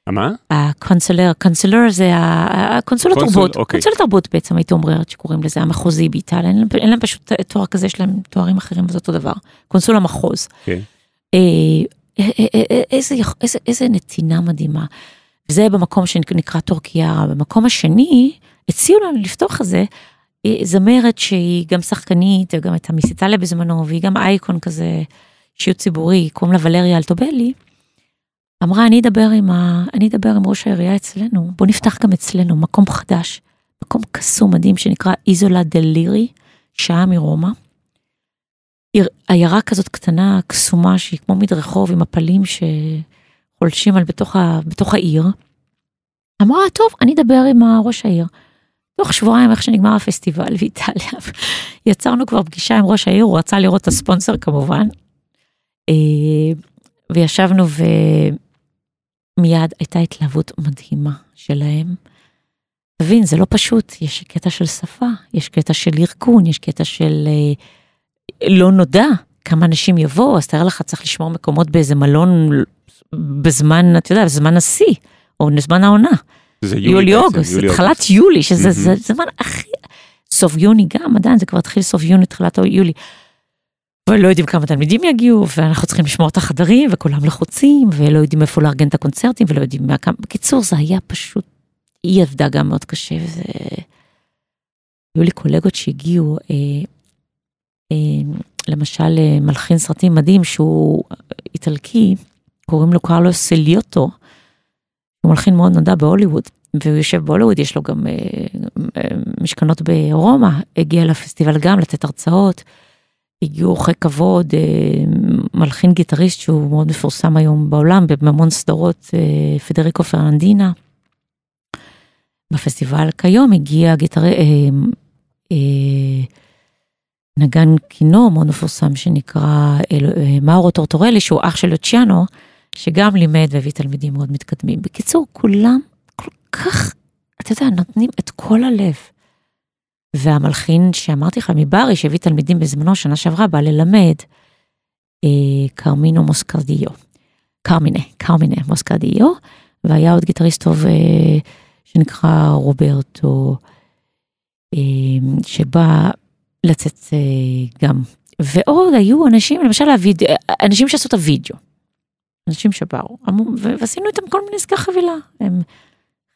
מה? הקונסלר, קונסלר זה הקונסול קונסול, התרבות, אוקיי. קונסול התרבות בעצם הייתי אומרת שקוראים לזה המחוזי באיטליה, אין אין להם פשוט תואר כזה, יש להם תוארים אחרים, זה אותו דבר, קונסול המחוז. כן. אה, איזה איזה- איזה נתינה מדהימה. זה במקום שנקרא טורקיה, במקום השני הציעו לנו לפתוח את זה, זמרת שהיא גם שחקנית, וגם הייתה מיס איטליה בזמנו, והיא גם אייקון כזה, שיעוט ציבורי, קוראים לה ולריה אלטובלי. אמרה, אני אדבר עם, ה... אני אדבר עם ראש העירייה אצלנו, בוא נפתח גם אצלנו מקום חדש, מקום קסום מדהים שנקרא איזולה דל לירי, שעה מרומא. עיירה כזאת קטנה, קסומה, שהיא כמו מדרחוב עם מפלים שחולשים על בתוך, ה... בתוך העיר. אמרה, טוב, אני אדבר עם ראש העיר. תוך שבועיים, איך שנגמר הפסטיבל באיטליה, יצרנו כבר פגישה עם ראש העיר, הוא רצה לראות את הספונסר כמובן. אה, וישבנו ומיד הייתה התלהבות מדהימה שלהם. תבין, זה לא פשוט, יש קטע של שפה, יש קטע של ארגון, יש קטע של אה, לא נודע כמה אנשים יבואו, אז תאר לך, צריך לשמור מקומות באיזה מלון בזמן, אתה יודע, בזמן השיא, או בזמן העונה. זה יולי-אוגוסט, בעצם, התחלת יולי, שזה מהמם. זה זמן הכי... סוף יוני גם, עדיין זה כבר התחיל סוף יוני, תחילת יולי. ולא יודעים כמה תלמידים יגיעו, ואנחנו צריכים לשמור את החדרים, וכולם לחוצים, ולא יודעים איפה לארגן את הקונצרטים, ולא יודעים מה כמה... בקיצור, זה היה פשוט... היא עבדה גם מאוד קשה, וזה... היו לי קולגות שהגיעו, אה, אה, למשל, אה, מלחין סרטים מדהים, שהוא איטלקי, קוראים לו קרלו סיליוטו, הוא מלחין מאוד נודע בהוליווד, והוא יושב בהוליווד, יש לו גם אה, אה, משכנות ברומא, הגיע לפסטיבל גם לתת הרצאות, הגיעו אורחי כבוד, אה, מלחין גיטריסט שהוא מאוד מפורסם היום בעולם, בהמון סדרות, אה, פדריקו פרנדינה. בפסטיבל כיום הגיע גיטרי... אה, אה, נגן כינור מאוד מפורסם שנקרא אל- אה, מאורו טורטורלי, שהוא אח של לוציאנו, שגם לימד והביא תלמידים מאוד מתקדמים. בקיצור, כולם כל כך, אתה יודע, נותנים את כל הלב. והמלחין שאמרתי לך מברי, שהביא תלמידים בזמנו, שנה שעברה, בא ללמד, אה, קרמינו מוסקרדיו. קרמינה, קרמינה מוסקרדיו, והיה עוד גיטריסט טוב אה, שנקרא רוברטו, אה, שבא לצאת גם. ועוד היו אנשים, למשל הוידאו, אנשים שעשו את הוידאו. אנשים שבאו, ועשינו איתם כל מיני עסקי חבילה. הם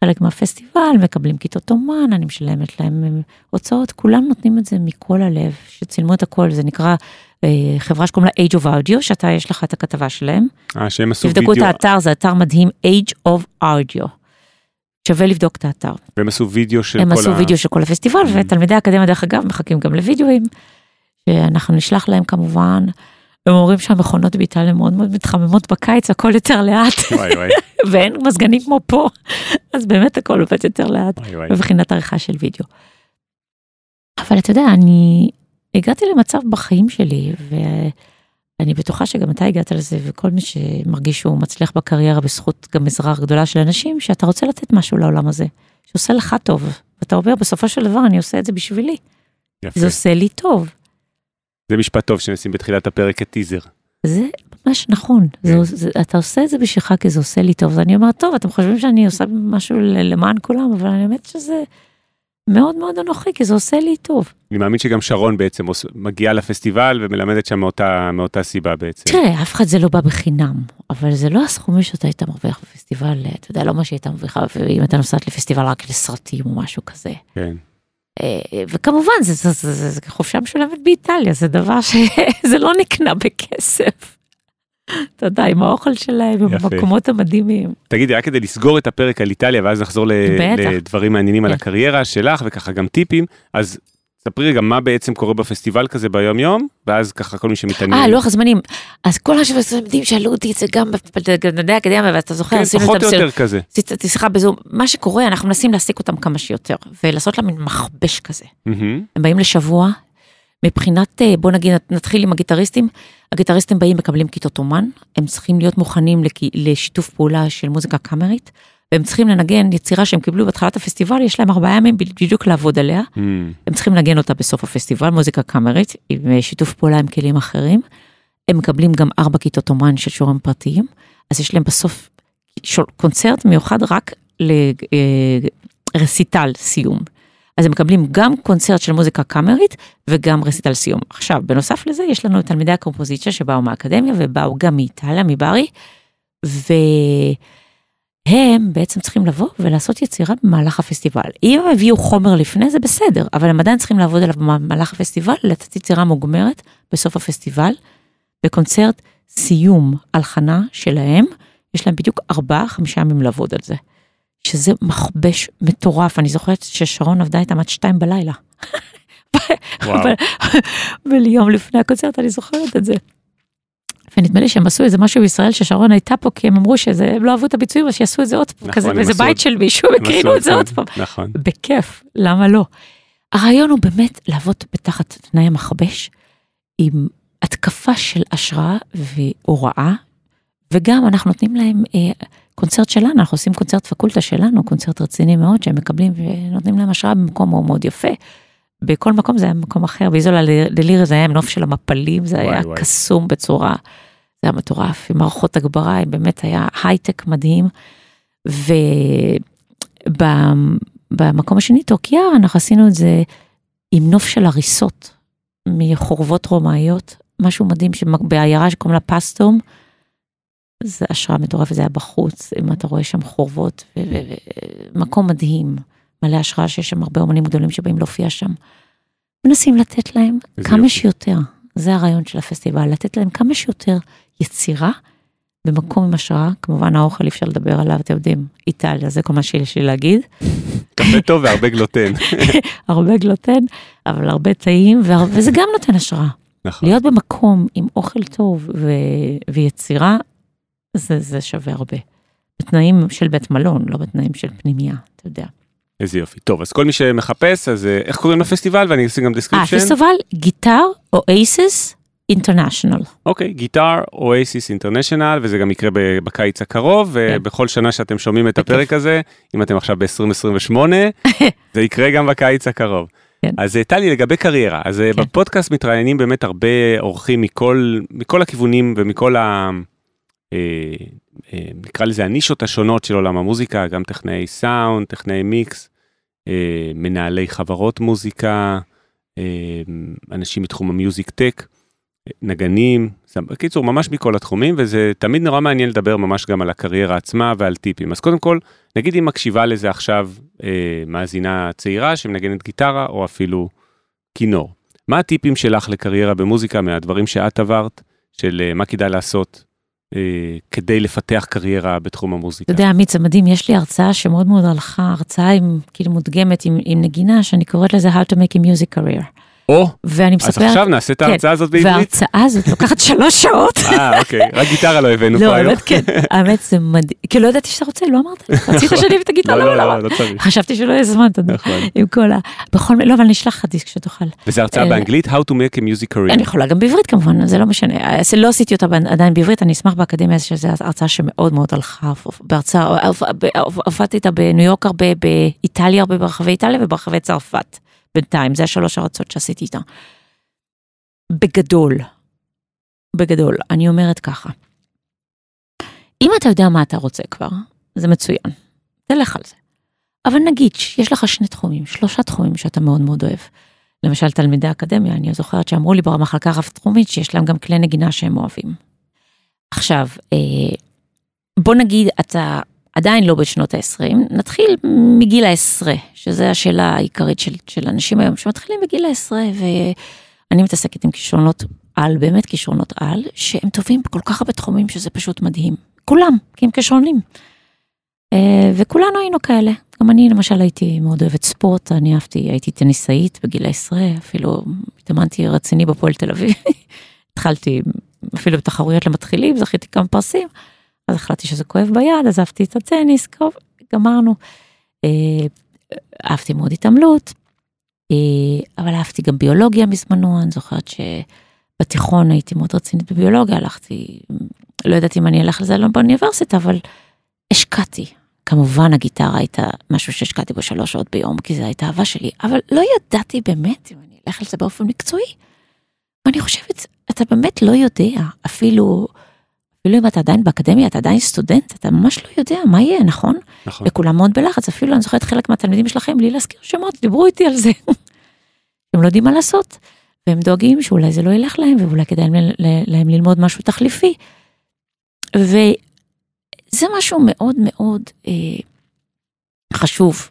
חלק מהפסטיבל, מקבלים כיתות אומן, אני משלמת להם הוצאות, כולם נותנים את זה מכל הלב, שצילמו את הכל, זה נקרא אה, חברה שקוראים לה Age of Audio, שאתה, יש לך את הכתבה שלהם. אה, שהם עשו תבדקו את וידאו, האתר, זה אתר מדהים, Age of Audio. שווה לבדוק את האתר. והם עשו וידאו של הם כל עשו ה... וידאו של כל הפסטיבל, Mm. ותלמידי האקדמיה דרך אגב מחכים גם לוידאוים, שאנחנו נשלח להם כמובן. הם אומרים שהמכונות באיטליה מאוד מאוד מתחממות בקיץ, הכל יותר לאט, וואי וואי, ואין מזגנים כמו פה, אז באמת הכל עובד יותר לאט, וואי וואי. מבחינת עריכה של וידאו. אבל אתה יודע, אני הגעתי למצב בחיים שלי, ואני בטוחה שגם אתה הגעת לזה, וכל מי שמרגיש שהוא מצליח בקריירה בזכות גם עזרה גדולה של אנשים, שאתה רוצה לתת משהו לעולם הזה, שעושה לך טוב, ואתה אומר, בסופו של דבר אני עושה את זה בשבילי, יפה. זה עושה לי טוב. זה משפט טוב שנשים בתחילת הפרק כטיזר. זה ממש נכון, זה, כן. זה, אתה עושה את זה בשבילך כי זה עושה לי טוב, אז אני אומרת, טוב, אתם חושבים שאני עושה משהו למען כולם, אבל אני באמת שזה מאוד מאוד אנוכי, כי זה עושה לי טוב. אני מאמין שגם שרון בעצם מגיעה לפסטיבל ומלמדת שם מאותה מאותה סיבה בעצם. תראה, אף אחד זה לא בא בחינם, אבל זה לא הסכומים שאתה היית מרוויח בפסטיבל, אתה יודע, לא מה שהיית מרוויחה, ואם אתה נוסעת לפסטיבל רק לסרטים או משהו כזה. כן. אה, וכמובן, זה, זה, זה, זה, זה חופשה משולמת באיטליה, זה דבר שזה לא נקנה בכסף. אתה יודע, עם האוכל שלהם, עם. המקומות המדהימים. תגידי, רק כדי לסגור את הפרק על איטליה ואז נחזור. לדברים מעניינים על. הקריירה שלך וככה גם טיפים, אז ספרי רגע מה בעצם קורה בפסטיבל כזה ביום יום, ואז ככה כל מי שמתעניין. אה, לוח הזמנים. אז כל השתלמידים שאלו אותי את זה גם בגנדי האקדמיה, ואתה זוכר, כן, פחות או יותר כזה. עשיתי שיחה בזום. מה שקורה, אנחנו מנסים להעסיק אותם כמה שיותר, ולעשות להם מין מכבש כזה. הם באים לשבוע, מבחינת, אה, בוא נגיד, נתחיל עם הגיטריסטים, הגיטריסטים באים, מקבלים כיתות אומן, הם צריכים להיות מוכנים לשיתוף פעולה של מוזיקה קאמרית, והם צריכים לנגן יצירה שהם קיבלו בתחילת הפסטיבל, יש להם ארבעה ימים בדיוק לעבוד עליה, מהמם. הם צריכים לנגן אותה בסוף הפסטיבל, מוזיקה קאמרית, עם אה, שיתוף פעולה עם כלים אחרים. הם מקבלים גם ארבע כיתות אומן של שיעורים פרטיים, אז יש להם בסוף שול- קונצרט מיוחד רק לרסיטל סיום. אז הם מקבלים גם קונצרט של מוזיקה קאמרית וגם רסיטל סיום. עכשיו, בנוסף לזה, יש לנו את תלמידי הקומפוזיציה שבאו מהאקדמיה ובאו גם מאיטליה, מברי, והם בעצם צריכים לבוא ולעשות יצירה במהלך הפסטיבל. אם הם הביאו חומר לפני זה בסדר, אבל הם עדיין צריכים לעבוד עליו במהלך הפסטיבל, לתת יצירה מוגמרת בסוף הפסטיבל, בקונצרט סיום הלחנה שלהם, יש להם בדיוק ארבעה, חמישה ימים לעבוד על זה. שזה מכבש מטורף, אני זוכרת ששרון עבדה איתם עד שתיים בלילה. וואו. וליום לפני הקונצרט, אני זוכרת את זה. ונדמה לי שהם עשו איזה משהו בישראל ששרון הייתה פה, כי הם אמרו שהם לא אהבו את הביצועים, אז שיעשו את זה עוד פעם, נכון, כזה הם באיזה בית של מישהו, הם הקרינו עשו את זה עוד פעם. נכון. בכיף, למה לא? הרעיון הוא באמת לעבוד בתחת תנאי המכבש, עם התקפה של השראה והוראה, וגם אנחנו נותנים להם אה, קונצרט שלנו, אנחנו עושים קונצרט פקולטה שלנו, קונצרט רציני מאוד, שהם מקבלים ונותנים להם השראה במקום מאוד מאוד יפה. בכל מקום זה היה במקום אחר, באיזולה ללירה זה היה נוף של המפלים, זה וואי, היה וואי. קסום בצורה, זה היה מטורף, עם מערכות הגברה, באמת היה הייטק מדהים. ובמקום השני, טורקיה, אנחנו עשינו את זה עם נוף של הריסות מחורבות רומאיות, משהו מדהים שבעיירה שקוראים לה פסטום. זה השראה מטורפת, זה היה בחוץ, אם אתה רואה שם חורבות, ו- ו- ו- מקום מדהים, מלא השראה שיש שם הרבה אומנים גדולים שבאים להופיע שם. מנסים לתת להם כמה יופי. שיותר, זה הרעיון של הפסטיבל, לתת להם כמה שיותר יצירה במקום עם השראה, כמובן האוכל אי אפשר לדבר עליו, אתם יודעים, איטליה, זה כל מה שיש לי להגיד, קפה טוב והרבה גלוטן. הרבה גלוטן, אבל הרבה טעים, וזה גם נותן השראה. נכון. להיות במקום עם אוכל טוב ו... ויצירה, זה, זה שווה הרבה. בתנאים של בית מלון, לא בתנאים של פנימייה, אתה יודע. איזה יופי. טוב, אז כל מי שמחפש, אז אה, איך קוראים לפסטיבל? ואני אשים גם אה, description. פסטיבל Guitar Oasis International. אוקיי, Guitar Oasis International, וזה גם יקרה בקיץ הקרוב, ובכל שנה שאתם שומעים את. הפרק הזה, אם אתם עכשיו ב-2028, זה יקרה גם בקיץ הקרוב. כן. אז אה, טלי, לגבי קריירה, אז אה, כן. בפודקאסט מתראיינים באמת הרבה אורחים מכל, מכל הכיוונים ומכל ה... אה, אה, נקרא לזה הנישות השונות של עולם המוזיקה, גם טכנאי סאונד, טכנאי מיקס, אה, מנהלי חברות מוזיקה, אנשים מתחום המיוזיק טק, נגנים, בקיצור ממש מכל התחומים וזה תמיד נורא מעניין לדבר ממש גם על הקריירה עצמה ועל טיפים. אז קודם כל, נגיד אם מקשיבה לזה עכשיו אה, מאזינה צעירה שמנגנת גיטרה או אפילו כינור. מה הטיפים שלך לקריירה במוזיקה מהדברים שאת עברת, של אה, מה כדאי לעשות אה, כדי לפתח קריירה בתחום המוזיקה? אתה יודע, עמית, זה מדהים, יש לי הרצאה שמאוד מאוד הלכה, הרצאה עם, כאילו מודגמת עם, עם נגינה, שאני קוראת לזה How to make a music career. או, ואני אז מספרת, עכשיו נעשה את כן, ההרצאה הזאת בעברית. וההרצאה הזאת לוקחת שלוש שעות. אה, אוקיי, רק גיטרה לא הבאנו לא, פה היום. האמת כן, האמת זה מדהים, כי לא ידעתי שאתה רוצה, לא אמרת לי, רצית שאני אביא את הגיטרה, לא, לא, לא, לא, לא, לא צריך. חשבתי שלא יהיה זמן, אתה יודע, נכון. עם כל ה... בכל לא, אבל אני אשלח לך דיסק שתוכל. וזה הרצאה אה, באנגלית, How to make a music career. אני יכולה גם בעברית כמובן, זה לא משנה. אז לא עשיתי אותה עדיין בעברית, אני אשמח באקדמיה, שזו הרצאה שמאוד מאוד הלכה. בהרצאה, הופעתי איתה בניו יורק הרבה, באיטליה הרבה, ברחבי איטליה וברחבי צרפת. בינתיים, זה השלוש הרצות שעשיתי איתה. בגדול, בגדול, אני אומרת ככה, אם אתה יודע מה אתה רוצה כבר, זה מצוין, תלך על זה. אבל נגיד שיש לך שני תחומים, שלושה תחומים שאתה מאוד מאוד אוהב. למשל תלמידי אקדמיה, אני זוכרת שאמרו לי במחלקה רב תחומית שיש להם גם כלי נגינה שהם אוהבים. עכשיו, אה, בוא נגיד אתה עדיין לא בשנות ה-20, נתחיל מגיל העשרה, שזו השאלה העיקרית של, של אנשים היום, שמתחילים בגיל העשרה, ואני מתעסקת עם כישרונות על, באמת כישרונות על, שהם טובים בכל כך הרבה תחומים שזה פשוט מדהים. כולם, כי הם כישרונים. אה, וכולנו היינו כאלה. גם אני למשל הייתי מאוד אוהבת ספורט, אני אהבתי, הייתי טניסאית בגיל העשרה, אפילו התאמנתי רציני בפועל תל אביב. התחלתי אפילו בתחרויות למתחילים, זכיתי כמה פרסים, אז החלטתי שזה כואב ביד, עזבתי את הטניס, טוב, גמרנו. אה, אהבתי מאוד התעמלות, אה, אבל אהבתי גם ביולוגיה בזמנו, אני זוכרת שבתיכון הייתי מאוד רצינית בביולוגיה, הלכתי, לא ידעתי אם אני אלך לזה לא באוניברסיטה, אבל השקעתי. כמובן הגיטרה הייתה משהו שהשקעתי בו שלוש שעות ביום, כי זו הייתה אהבה שלי, אבל לא ידעתי באמת אם אני אלך על זה באופן מקצועי. ואני חושבת, אתה באמת לא יודע, אפילו, אפילו אם אתה עדיין באקדמיה, אתה עדיין סטודנט, אתה ממש לא יודע מה יהיה, נכון? נכון. וכולם מאוד בלחץ, אפילו אני זוכרת חלק מהתלמידים שלכם, בלי להזכיר שמות, דיברו איתי על זה. הם לא יודעים מה לעשות, והם דואגים שאולי זה לא ילך להם, ואולי כדאי להם, להם ללמוד משהו תחליפי. וזה משהו מאוד מאוד אה, חשוב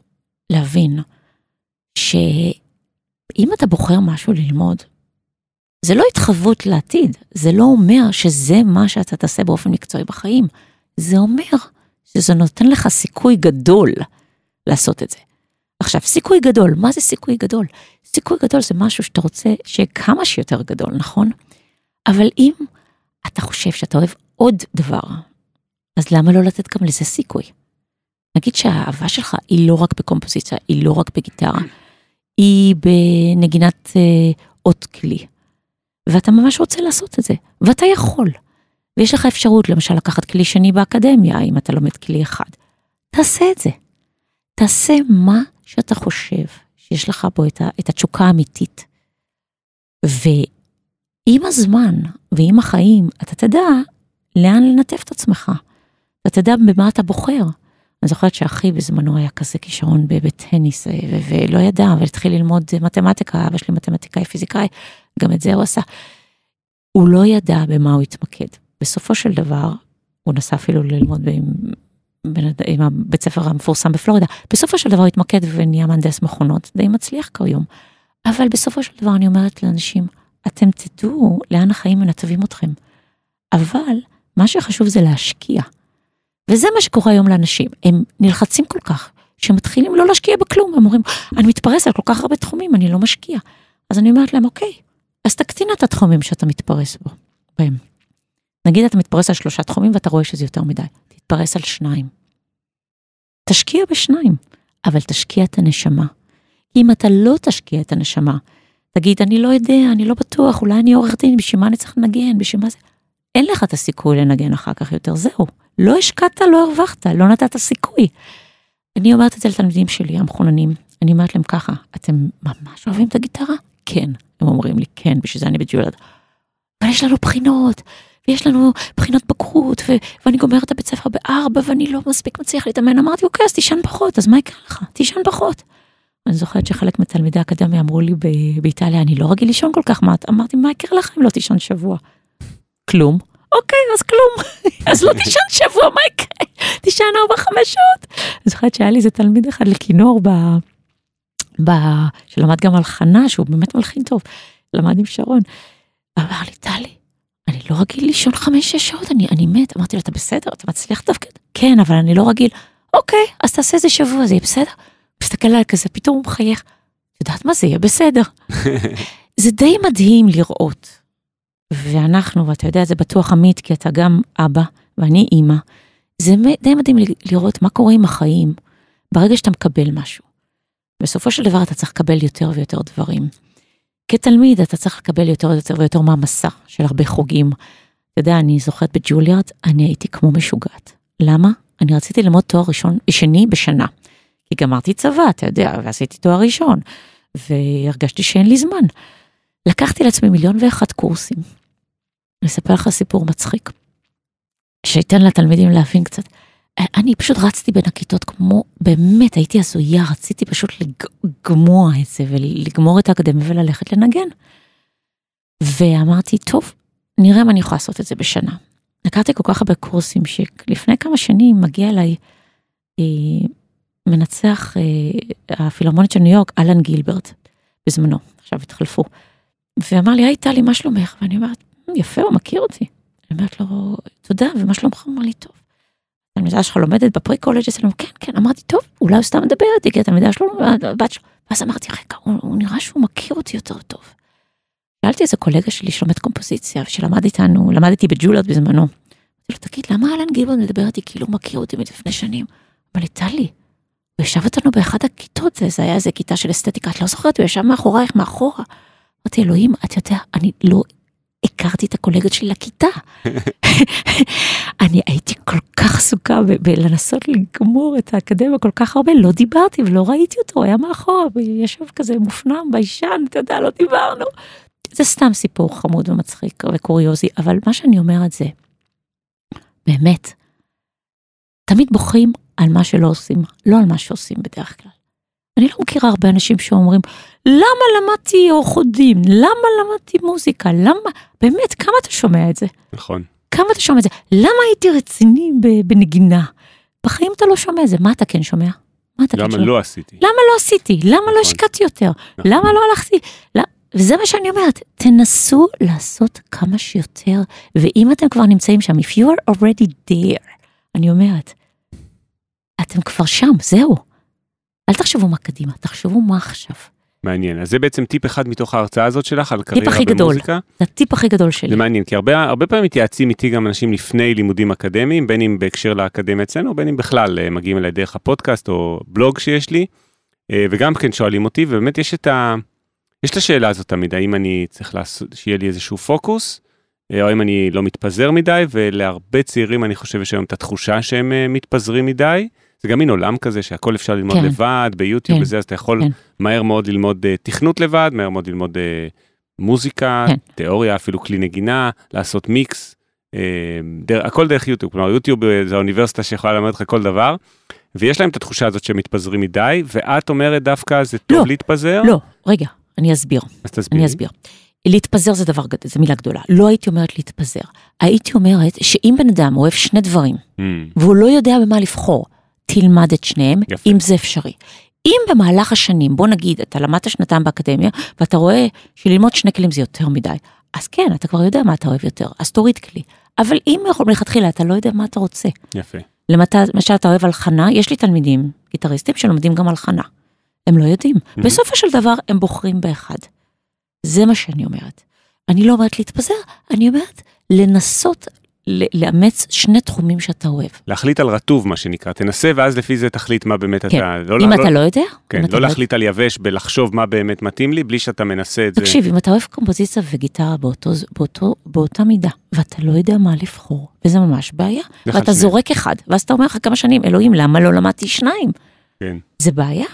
להבין, שאם אתה בוחר משהו ללמוד, זה לא התחייבות לעתיד, זה לא אומר שזה מה שאתה תעשה באופן מקצועי בחיים. זה אומר שזה נותן לך סיכוי גדול לעשות את זה. עכשיו, סיכוי גדול, מה זה סיכוי גדול? סיכוי גדול זה משהו שאתה רוצה שיהיה כמה שיותר גדול, נכון? אבל אם אתה חושב שאתה אוהב עוד דבר, אז למה לא לתת גם לזה סיכוי? נגיד שהאהבה שלך היא לא רק בקומפוזיציה, היא לא רק בגיטרה, היא בנגינת אה, אות כלי. ואתה ממש רוצה לעשות את זה, ואתה יכול. ויש לך אפשרות למשל לקחת כלי שני באקדמיה, אם אתה לומד כלי אחד. תעשה את זה. תעשה מה שאתה חושב שיש לך בו את, ה, את התשוקה האמיתית. ועם הזמן ועם החיים, אתה תדע לאן לנתב את עצמך. אתה תדע במה אתה בוחר. אני זוכרת שאחי בזמנו היה כזה כישרון בטניס, אה, ולא ידע, אבל התחיל ללמוד מתמטיקה, אבא שלי מתמטיקאי, פיזיקאי, גם את זה הוא עשה. הוא לא ידע במה הוא התמקד. בסופו של דבר, הוא נסע אפילו ללמוד עם, עם הבית ספר המפורסם בפלורידה, בסופו של דבר הוא התמקד ונהיה מהנדס מכונות, די מצליח כיום. אבל בסופו של דבר אני אומרת לאנשים, אתם תדעו לאן החיים מנתבים אתכם. אבל מה שחשוב זה להשקיע. וזה מה שקורה היום לאנשים, הם נלחצים כל כך, שמתחילים לא להשקיע בכלום, הם אומרים, אני מתפרס על כל כך הרבה תחומים, אני לא משקיע. אז אני אומרת להם, אוקיי, אז תקטין את התחומים שאתה מתפרס בו, בהם. נגיד אתה מתפרס על שלושה תחומים ואתה רואה שזה יותר מדי, תתפרס על שניים. תשקיע בשניים, אבל תשקיע את הנשמה. אם אתה לא תשקיע את הנשמה, תגיד, אני לא יודע, אני לא בטוח, אולי אני עורך דין, בשביל מה אני צריך לנגן, בשביל מה זה... אין לך את הסיכוי לנגן אחר כך יותר, זהו. לא השקעת, לא הרווחת, לא נתת סיכוי. אני אומרת את זה לתלמידים שלי, המחוננים, אני אומרת להם ככה, אתם ממש אוהבים את הגיטרה? כן. הם אומרים לי, כן, בשביל זה אני בג'ולד. אבל יש לנו בחינות, ויש לנו בחינות בגרות, ו- ואני גומרת את הבית ספר בארבע, ואני לא מספיק מצליח להתאמן. אמרתי, אוקיי, אז תישן פחות, אז מה יקרה לך? תישן פחות. אני זוכרת שחלק מתלמידי האקדמיה אמרו לי באיטליה, אני לא רגיל לישון כל כך מעט. אמרתי, מה יקרה לך אם לא תישן שבוע? כלום. אוקיי, אז כלום. אז לא תישן שבוע, מה יקרה? תישן ארבע, חמש שעות. אני זוכרת שהיה לי איזה תלמיד אחד לכינור ב... ב... שלמד גם על חנה, שהוא באמת מלחין טוב, למד עם שרון. אמר לי, טלי, אני לא רגיל לישון חמש-שש שעות, אני, אני מת. אמרתי לו, אתה בסדר? אתה מצליח לתפקד? כן, אבל אני לא רגיל. אוקיי, אז תעשה איזה שבוע, זה יהיה בסדר? מסתכל עליי כזה, פתאום הוא מחייך. את יודעת מה זה יהיה בסדר. זה די מדהים לראות. ואנחנו, ואתה יודע, זה בטוח עמית, כי אתה גם אבא, ואני אימא. זה די מדהים לראות מה קורה עם החיים ברגע שאתה מקבל משהו. בסופו של דבר אתה צריך לקבל יותר ויותר דברים. כתלמיד אתה צריך לקבל יותר ויותר ויותר מהמסע של הרבה חוגים. אתה יודע, אני זוכרת בג'וליארד, אני הייתי כמו משוגעת. למה? אני רציתי ללמוד תואר ראשון, שני בשנה. כי גמרתי צבא, אתה יודע, ועשיתי תואר ראשון. והרגשתי שאין לי זמן. לקחתי לעצמי מיליון ואחת קורסים. אני אספר לך סיפור מצחיק, שייתן לתלמידים להבין קצת. אני פשוט רצתי בין הכיתות כמו, באמת, הייתי הזויה, רציתי פשוט לגמוע את זה ולגמור את האקדמיה וללכת לנגן. ואמרתי, טוב, נראה אם אני יכולה לעשות את זה בשנה. לקחתי כל כך הרבה קורסים שלפני כמה שנים מגיע אליי אה, מנצח אה, הפילהרמונית של ניו יורק, אלן גילברט, בזמנו, עכשיו התחלפו. ואמר לי, היי טלי, מה שלומך? ואני אומרת, יפה, הוא מכיר אותי. אני אומרת לו, תודה, ומה שלומך? הוא אמר לי, טוב. התלמידה שלך לומדת בפרי קולג' אצלנו, כן, כן, אמרתי, טוב, אולי הוא סתם מדבר איתי, כי התלמידה שלו, הבת שלו, ואז אמרתי, רגע, הוא, הוא נראה שהוא מכיר אותי יותר טוב. שאלתי איזה קולגה שלי שלומד קומפוזיציה, ושלמד איתנו, למד איתי בג'וליות בזמנו. אמרתי לו, תגיד, למה אלן גילבון מדבר איתי כאילו הוא מכיר אותי מלפני שנים? אמר לי, טלי, הוא ישב אותנו באחת הכיתות, זה, זה היה איזה כיתה של אסתטיקה, את לא זוכרת, הוא ישב מאחורייך, מאחורה. אמרתי, אלוהים, את יודע, אני לא הכרתי את הקולגות שלי לכיתה. אני הייתי כל כך עסוקה בלנסות לגמור את האקדמיה כל כך הרבה, לא דיברתי ולא ראיתי אותו, היה מאחורה, וישב כזה מופנם, ביישן, אתה יודע, לא דיברנו. זה סתם סיפור חמוד ומצחיק וקוריוזי, אבל מה שאני אומרת זה, באמת, תמיד בוכים על מה שלא עושים, לא על מה שעושים בדרך כלל. אני לא מכירה הרבה אנשים שאומרים, למה למדתי אורחודים? למה למדתי מוזיקה? למה? באמת, כמה אתה שומע את זה? נכון. כמה אתה שומע את זה? למה הייתי רציני בנגינה? בחיים אתה לא שומע את זה, מה אתה כן שומע? מה אתה למה כן שומע? לא עשיתי? למה לא עשיתי? למה לא נכון. השקעתי יותר? נכון. למה לא הלכתי? לא- וזה מה שאני אומרת, תנסו לעשות כמה שיותר, ואם אתם כבר נמצאים שם, if you are already there, אני אומרת, אתם כבר שם, זהו. אל תחשבו מה קדימה, תחשבו מה עכשיו. מעניין. אז זה בעצם טיפ אחד מתוך ההרצאה הזאת שלך על הכי קריירה גדול. במוזיקה. זה הטיפ הכי גדול שלי. זה מעניין, כי הרבה, הרבה פעמים מתייעצים איתי גם אנשים לפני לימודים אקדמיים, בין אם בהקשר לאקדמיה אצלנו, בין אם בכלל אה, מגיעים אליי דרך הפודקאסט או בלוג שיש לי, אה, וגם כן שואלים אותי, ובאמת יש את ה... יש את השאלה הזאת תמיד, האם אני צריך לעשות, שיהיה לי איזשהו פוקוס, אה, או האם אני לא מתפזר מדי, ולהרבה צעירים אני חושב יש היום את התחושה שהם מתפזרים מדי. זה גם מין עולם כזה שהכל אפשר ללמוד כן. לבד, ביוטיוב כן. וזה, אז אתה יכול כן. מהר מאוד ללמוד אה, תכנות לבד, מהר מאוד ללמוד אה, מוזיקה, כן. תיאוריה, אפילו כלי נגינה, לעשות מיקס, אה, דר, הכל דרך יוטיוב, כלומר יוטיוב זה האוניברסיטה שיכולה ללמד אותך כל דבר, ויש להם את התחושה הזאת שהם מתפזרים מדי, ואת אומרת דווקא זה טוב לא, להתפזר, לא, רגע, אני אסביר. אז תסבירי. אני אסביר. להתפזר זה דבר גדול, זו מילה גדולה. לא הייתי אומרת להתפזר. הייתי אומרת שאם בן אדם אוהב שני דברים, Mm, והוא לא יודע במה לבחור, תלמד את שניהם, יפה. אם זה אפשרי. אם במהלך השנים, בוא נגיד, אתה למדת שנתיים באקדמיה, ואתה רואה שללמוד שני כלים זה יותר מדי, אז כן, אתה כבר יודע מה אתה אוהב יותר, אז תוריד כלי. אבל אם מלכתחילה אתה לא יודע מה אתה רוצה, יפה. למשל, אתה אוהב הלחנה, יש לי תלמידים, גיטריסטים, שלומדים גם הלחנה. הם לא יודעים. Mhm. בסופו של דבר הם בוחרים באחד. זה מה שאני אומרת. אני לא אומרת להתפזר, אני אומרת לנסות לאמץ שני תחומים שאתה אוהב. להחליט על רטוב מה שנקרא, תנסה ואז לפי זה תחליט מה באמת כן. אתה, לא, אם לא, אתה לא יודע, כן, לא אתה להחליט על יבש בלחשוב מה באמת מתאים לי, בלי שאתה מנסה את זה. תקשיב, אם אתה אוהב קומפוזיציה וגיטרה באותו, באותו, באותה מידה, ואתה לא יודע מה לבחור, וזה ממש בעיה, ואתה שניהם. זורק אחד, ואז אתה אומר לך כמה שנים, אלוהים, למה לא למדתי שניים? כן. זה בעיה.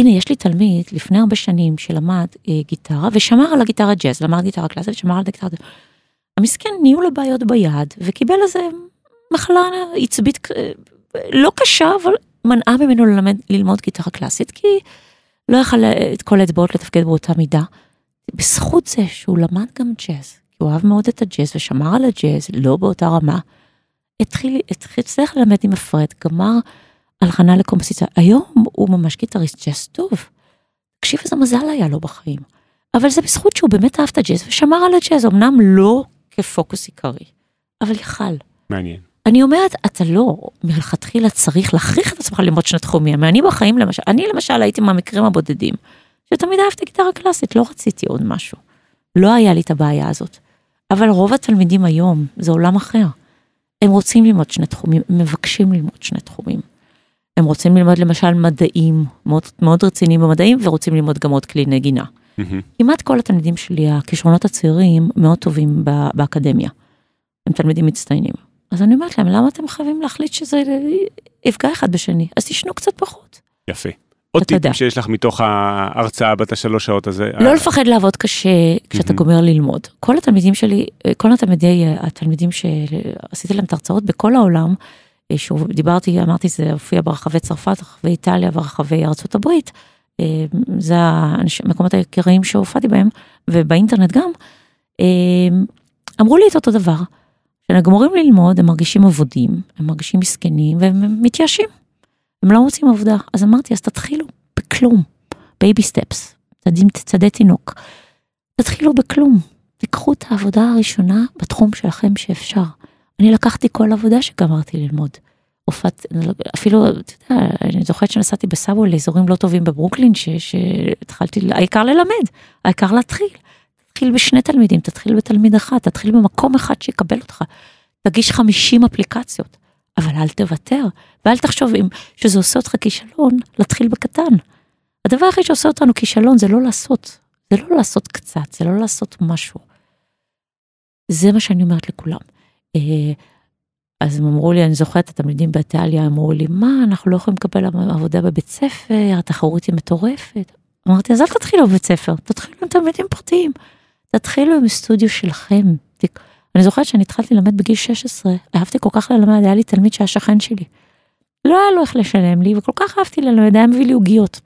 הנה, יש לי תלמיד לפני הרבה שנים שלמד אה, גיטרה, ושמר על הגיטרה ג'אז, למד גיטרה קלאסית, שמר על הגיטרה... המסכן, נהיו לו בעיות ביד, וקיבל איזה מחלה עצבית לא קשה, אבל מנעה ממנו ללמד, ללמוד גיטרה קלאסית, כי לא יכל את כל האצבעות לתפקד באותה מידה. בזכות זה שהוא למד גם ג'אז, כי הוא אהב מאוד את הג'אז ושמר על הג'אז, לא באותה רמה. התחיל, התחיל, הצליח ללמד עם הפרד, גמר הלחנה לקומפוזיציה. היום הוא ממש גיטריסט ג'אז טוב. תקשיב איזה מזל היה לו בחיים. אבל זה בזכות שהוא באמת אהב את הג'אז ושמר על הג'אז, אמנם לא כפוקוס עיקרי, אבל יכל. מעניין. אני אומרת, אתה לא מלכתחילה צריך להכריח את עצמך ללמוד שני תחומים. אני בחיים למשל, אני למשל הייתי מהמקרים הבודדים, שתמיד אהבתי גיטרה קלאסית, לא רציתי עוד משהו. לא היה לי את הבעיה הזאת. אבל רוב התלמידים היום, זה עולם אחר. הם רוצים ללמוד שני תחומים, הם מבקשים ללמוד שני תחומים. הם רוצים ללמוד למשל מדעים, מאוד, מאוד רציניים במדעים, ורוצים ללמוד גם עוד כלי נגינה. כמעט כל התלמידים שלי, הכישרונות הצעירים, מאוד טובים באקדמיה. הם תלמידים מצטיינים. אז אני אומרת להם, למה אתם חייבים להחליט שזה יפגע אחד בשני? אז תשנו קצת פחות. יפה. עוד. טיפ שיש לך מתוך ההרצאה בת השלוש שעות הזה. לא לפחד לעבוד קשה כשאתה. גומר ללמוד. כל התלמידים שלי, כל התלמידי, התלמידים שעשיתי להם את ההרצאות בכל העולם, אה, שוב, דיברתי, אמרתי, זה הופיע ברחבי צרפת, ברחבי איטליה, ברחבי ארצות הברית. אה, זה המקומות העיקריים שהופעתי בהם, ובאינטרנט גם. אה, אמרו לי את אותו דבר, כשהם גמורים ללמוד, הם מרגישים אבודים, הם מרגישים מסכנים, והם מתייאשים. הם לא מוצאים עבודה. אז אמרתי, אז תתחילו בכלום, baby steps, צעדי תינוק. תתחילו בכלום, תיקחו את העבודה הראשונה בתחום שלכם שאפשר. אני לקחתי כל עבודה שגמרתי ללמוד. הופעת, אפילו, אתה יודע, אני זוכרת שנסעתי ב subway לאזורים לא טובים בברוקלין, שהתחלתי, העיקר ללמד, העיקר להתחיל. תתחיל בשני תלמידים, תתחיל בתלמיד אחד, תתחיל במקום אחד שיקבל אותך. תגיש 50 אפליקציות, אבל אל תוותר, ואל תחשוב אם שזה עושה אותך כישלון, להתחיל בקטן. הדבר היחיד שעושה אותנו כישלון זה לא לעשות, זה לא לעשות קצת, זה לא לעשות משהו. זה מה שאני אומרת לכולם. אז הם אמרו לי, אני זוכרת, התלמידים באיטליה אמרו לי, מה, אנחנו לא יכולים לקבל עבודה בבית ספר, התחרות היא מטורפת. אמרתי, אז אל תתחילו בבית ספר, תתחילו עם תלמידים פרטיים. תתחילו עם סטודיו שלכם. אני זוכרת שאני התחלתי ללמד בגיל 16, אהבתי כל כך ללמד, היה לי תלמיד שהיה שכן שלי. לא היה לו איך לשלם לי, וכל כך אהבתי ללמד, היה מביא לי עוגיות.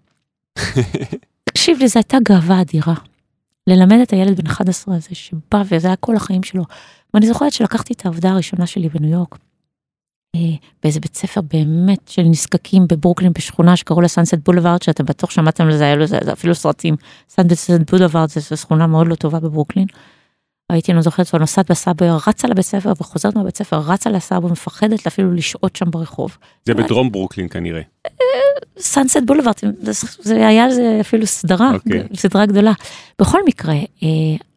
תקשיב לי, זו הייתה גאווה אדירה. ללמד את הילד בן 11 הזה שבא וזה היה כל החיים שלו. ואני זוכרת שלקחתי את העבודה הראשונה שלי בניו יורק. אה, באיזה בית ספר באמת של נזקקים בברוקלין בשכונה שקראו לה סאנסט בולווארד שאתם בטוח שמעתם על זה, היה לזה אפילו סרטים. Sunset Boulevard זו שכונה מאוד לא טובה בברוקלין. הייתי, לא זוכרת, נוסעת ב subway, רצה לבית ספר וחוזרת מהבית ספר, רצה ל subway, מפחדת אפילו לשהות שם ברחוב. זה בדרום ברוקלין כנראה. Sunset Boulevard, זה היה לזה אפילו סדרה, okay. אוקיי. סדרה גדולה. בכל מקרה, אה,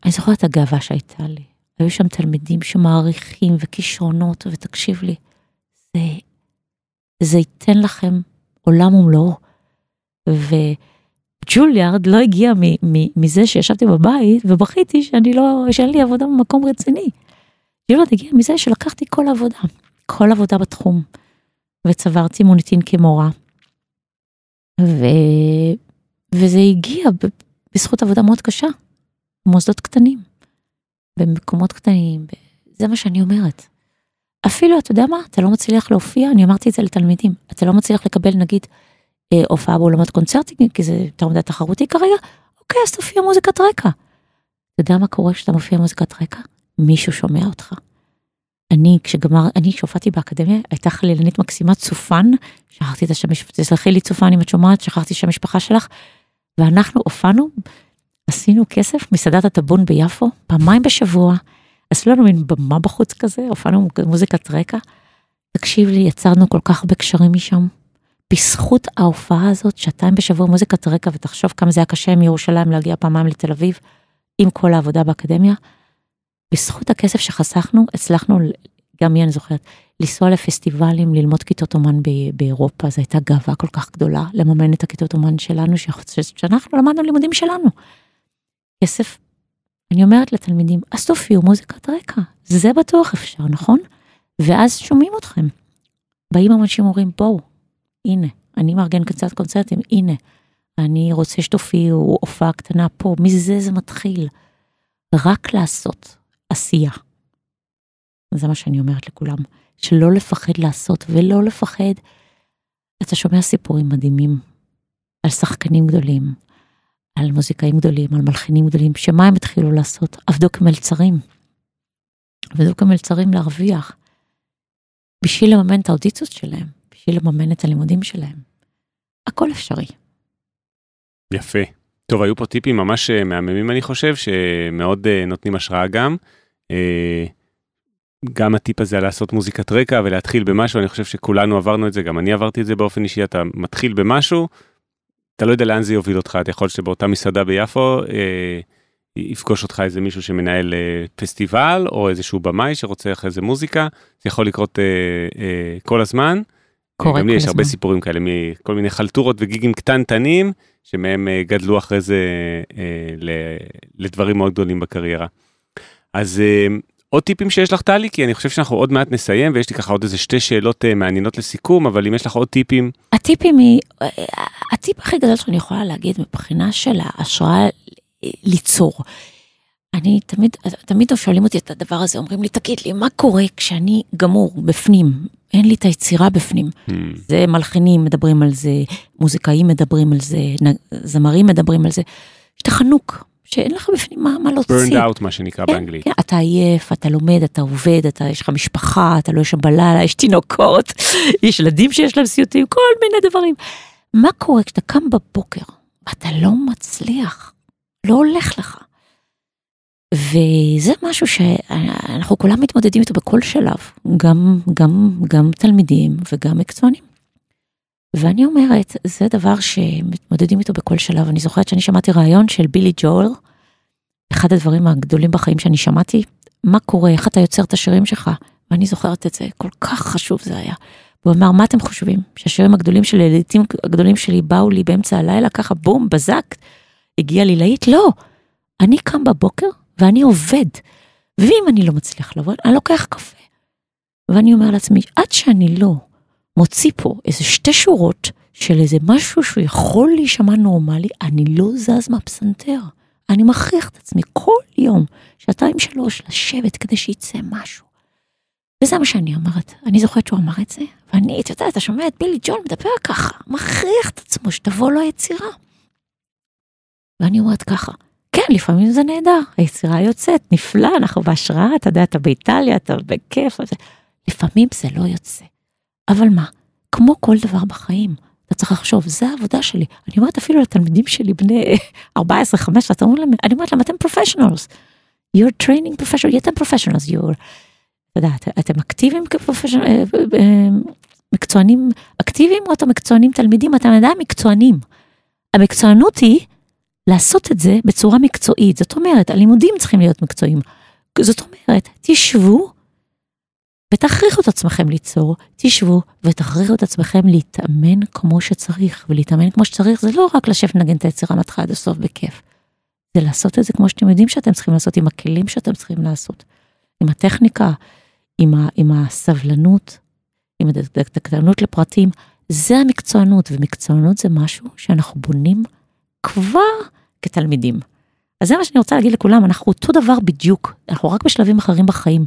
אני זוכרת את הגאווה שהייתה לי. היו שם תלמידים שמעריכים וכישרונות, ותקשיב לי, זה, זה ייתן לכם עולם ומלואו. וג'וליארד לא הגיע מזה שישבתי בבית ובכיתי שאני לא, שאין לי עבודה במקום רציני. ג'וליארד הגיע מזה שלקחתי כל עבודה, כל עבודה בתחום, וצברתי מוניטין כמורה. ו... וזה הגיע בזכות עבודה מאוד קשה, במוסדות קטנים, במקומות קטנים, זה מה שאני אומרת. אפילו, אתה יודע מה, אתה לא מצליח להופיע, אני אמרתי את זה לתלמידים, אתה לא מצליח לקבל נגיד הופעה באולמות קונצרטים, כי זה יותר מדי תחרותי כרגע, אוקיי, אז תופיע מוזיקת רקע. אתה יודע מה קורה כשאתה מופיע מוזיקת רקע? מישהו שומע אותך. אני, כשגמר, אני כשהופעתי באקדמיה, הייתה חלילנית מקסימה צופן, שכחתי את השם, תסלחי לי צופן אם את שומעת, שכחתי שם משפחה שלך, ואנחנו הופענו, עשינו כסף, מסעדת הטבון ביפו, פעמיים בשבוע, עשו לנו מין במה בחוץ כזה, הופענו מוזיקת רקע. תקשיב לי, יצרנו כל כך הרבה קשרים משם. בזכות ההופעה הזאת, שעתיים בשבוע מוזיקת רקע, ותחשוב כמה זה היה קשה מירושלים להגיע פעמיים לתל אביב, עם כל העבודה באקדמיה. בזכות הכסף שחסכנו, הצלחנו, גם מי אני זוכרת, לנסוע לפסטיבלים, ללמוד כיתות אומן באירופה, זו הייתה גאווה כל כך גדולה, לממן את הכיתות אומן שלנו, שאנחנו למדנו לימודים שלנו. כסף אני אומרת לתלמידים, אז תופיעו מוזיקת רקע, זה בטוח אפשר, נכון? ואז שומעים אתכם. באים אנשים אומרים, בואו, הנה, אני מארגן קצת קונצרטים, הנה, אני רוצה שתופיעו הופעה קטנה פה, מזה זה מתחיל. רק לעשות עשייה. זה מה שאני אומרת לכולם, שלא לפחד לעשות ולא לפחד. אתה שומע סיפורים מדהימים על שחקנים גדולים, על מוזיקאים גדולים, על מלחינים גדולים, שמה הם התחילו לעשות? עבדו כמלצרים. עבדו כמלצרים להרוויח. בשביל לממן את האודיציות שלהם, בשביל לממן את הלימודים שלהם. הכל אפשרי. יפה. טוב, היו פה טיפים ממש אה, מהממים, אני חושב, שמאוד uh, נותנים השראה גם. Uh, גם הטיפ הזה על לעשות מוזיקת רקע ולהתחיל במשהו, אני חושב שכולנו עברנו את זה, גם אני עברתי את זה באופן אישי, אתה מתחיל במשהו, אתה לא יודע לאן זה יוביל אותך, אתה יכול שבאותה מסעדה ביפו אה, יפגוש אותך איזה מישהו שמנהל אה, פסטיבל, או איזשהו במאי שרוצה אחרי זה מוזיקה, זה יכול לקרות אה, אה, כל הזמן. קורה. גם לי יש הרבה סיפורים כאלה מכל מיני חלטורות וגיגים קטנטנים, שמהם אה, גדלו אחרי זה אה, לדברים מאוד גדולים בקריירה. אז אה, עוד טיפים שיש לך טלי? כי אני חושב שאנחנו עוד מעט נסיים ויש לי ככה עוד איזה שתי שאלות מעניינות לסיכום, אבל אם יש לך עוד טיפים. הטיפים היא, הטיפ הכי גדול שאני יכולה להגיד מבחינה של ההשראה ליצור. אני תמיד, תמיד שואלים אותי את הדבר הזה, אומרים לי, תגיד לי, מה קורה כשאני גמור בפנים? אין לי את היצירה בפנים. Hmm. זה מלחינים מדברים על זה, מוזיקאים מדברים על זה, זמרים מדברים על זה. יש את החנוק, שאין לך בפנים מה, מה להוציא. burned out מה שנקרא כן, באנגלית. כן, אתה עייף, אתה לומד, אתה עובד, אתה, יש לך משפחה, אתה לא ישן בלילה, יש תינוקות, יש ילדים שיש להם סיוטים, כל מיני דברים. מה קורה כשאתה קם בבוקר, ואתה לא מצליח, לא הולך לך. וזה משהו שאנחנו כולם מתמודדים איתו בכל שלב, גם, גם, גם תלמידים וגם מקצוענים. ואני אומרת, זה דבר שמתמודדים איתו בכל שלב. אני זוכרת שאני שמעתי רעיון של בילי ג'ול, אחד הדברים הגדולים בחיים שאני שמעתי, מה קורה, איך אתה יוצר את השירים שלך, ואני זוכרת את זה, כל כך חשוב זה היה. הוא אמר, מה אתם חושבים? שהשירים הגדולים שלי, הלעיתים הגדולים שלי באו לי באמצע הלילה, ככה בום, בזק, הגיע לי להיט? לא. אני קם בבוקר ואני עובד. ואם אני לא מצליח לעבוד, אני לוקח קפה. ואני אומר לעצמי, עד שאני לא מוציא פה איזה שתי שורות של איזה משהו שהוא יכול להישמע נורמלי, אני לא זז מהפסנתר. אני מכריח את עצמי כל יום, שעתיים שלוש, לשבת כדי שיצא משהו. וזה מה שאני אומרת. אני זוכרת שהוא אמר את זה, ואני, אתה יודע, אתה שומע את בילי ג'ון מדבר ככה, מכריח את עצמו שתבוא לו היצירה. ואני אומרת ככה, כן, לפעמים זה נהדר, היצירה יוצאת, נפלא, אנחנו בהשראה, אתה יודע, אתה באיטליה, אתה בכיף, לפעמים זה לא יוצא. אבל מה, כמו כל דבר בחיים, אתה צריך לחשוב, זה העבודה שלי. אני אומרת אפילו לתלמידים שלי, בני 14-15, אתה אומר להם, אני אומרת להם, אתם פרופשיונלס. You're training professionals, אתם פרופשיונלס, you're, אתה יודע, אתם אקטיביים כפרופשיונלס, אה, אה, מקצוענים אקטיביים או אתם מקצוענים תלמידים, אתם עדיין מקצוענים. המקצוענות היא לעשות את זה בצורה מקצועית, זאת אומרת, הלימודים צריכים להיות מקצועיים. זאת אומרת, תשבו ותכריחו את עצמכם ליצור, תשבו ותכריחו את עצמכם להתאמן כמו שצריך, ולהתאמן כמו שצריך זה לא רק לשבת לנגן את היצירה מתחילה עד הסוף בכיף. זה לעשות את זה כמו שאתם יודעים שאתם צריכים לעשות, עם הכלים שאתם צריכים לעשות, עם הטכניקה, עם, ה, עם הסבלנות, עם הדקדקנות לפרטים, זה המקצוענות, ומקצוענות זה משהו שאנחנו בונים כבר כתלמידים. אז זה מה שאני רוצה להגיד לכולם, אנחנו אותו דבר בדיוק, אנחנו רק בשלבים אחרים בחיים.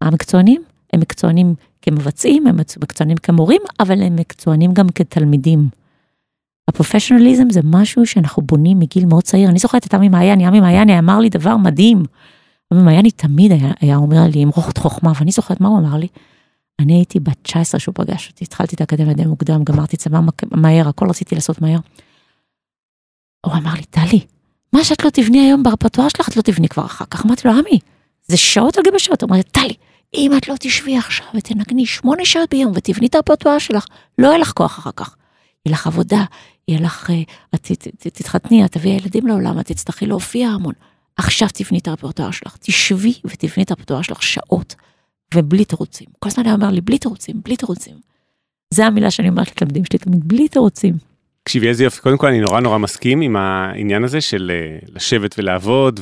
המקצוענים הם מקצוענים כמבצעים, הם מקצוענים כמורים, אבל הם מקצוענים גם כתלמידים. הפרופשיונליזם זה משהו שאנחנו בונים מגיל מאוד צעיר. אני זוכרת את עמי מעייני, עמי מעייני אמר לי דבר מדהים. עמי מעייני תמיד היה, היה אומר לי עם רוחת חוכמה, ואני זוכרת מה הוא אמר לי. אני הייתי בת 19 שהוא פגש אותי, התחלתי את האקדמיה די מוקדם, גמרתי צבא מהר, הכל רציתי לעשות מהר. הוא אמר לי, טלי, מה שאת לא תבני היום ברפטואר שלך, את לא תבני כבר אחר כך. אמרתי לו, עמי, זה שעות על גבי שעות. הוא אמר לי, טלי, אם את לא תשבי עכשיו ותנגני שמונה שעות ביום ותבני את הרפטואר שלך, לא יהיה לך כוח אחר כך. יהיה לך עבודה, יהיה לך, אה, את תתחתני, את תביאי ילדים לעולם, את תצטרכי להופיע המון. עכשיו תבני את הרפטואר שלך, תשבי ותבני את הרפטואר שלך שעות, ובלי תירוצים. כל הזמן היה אומר לי, בלי תירוצים, בלי תירוצים. זה המילה שאני אומרת לתלמידים שלי תמיד, בלי תירוצים. תקשיבי איזה יופי, קודם כל אני נורא נורא מסכים עם העניין הזה של אה, לשבת ולעבוד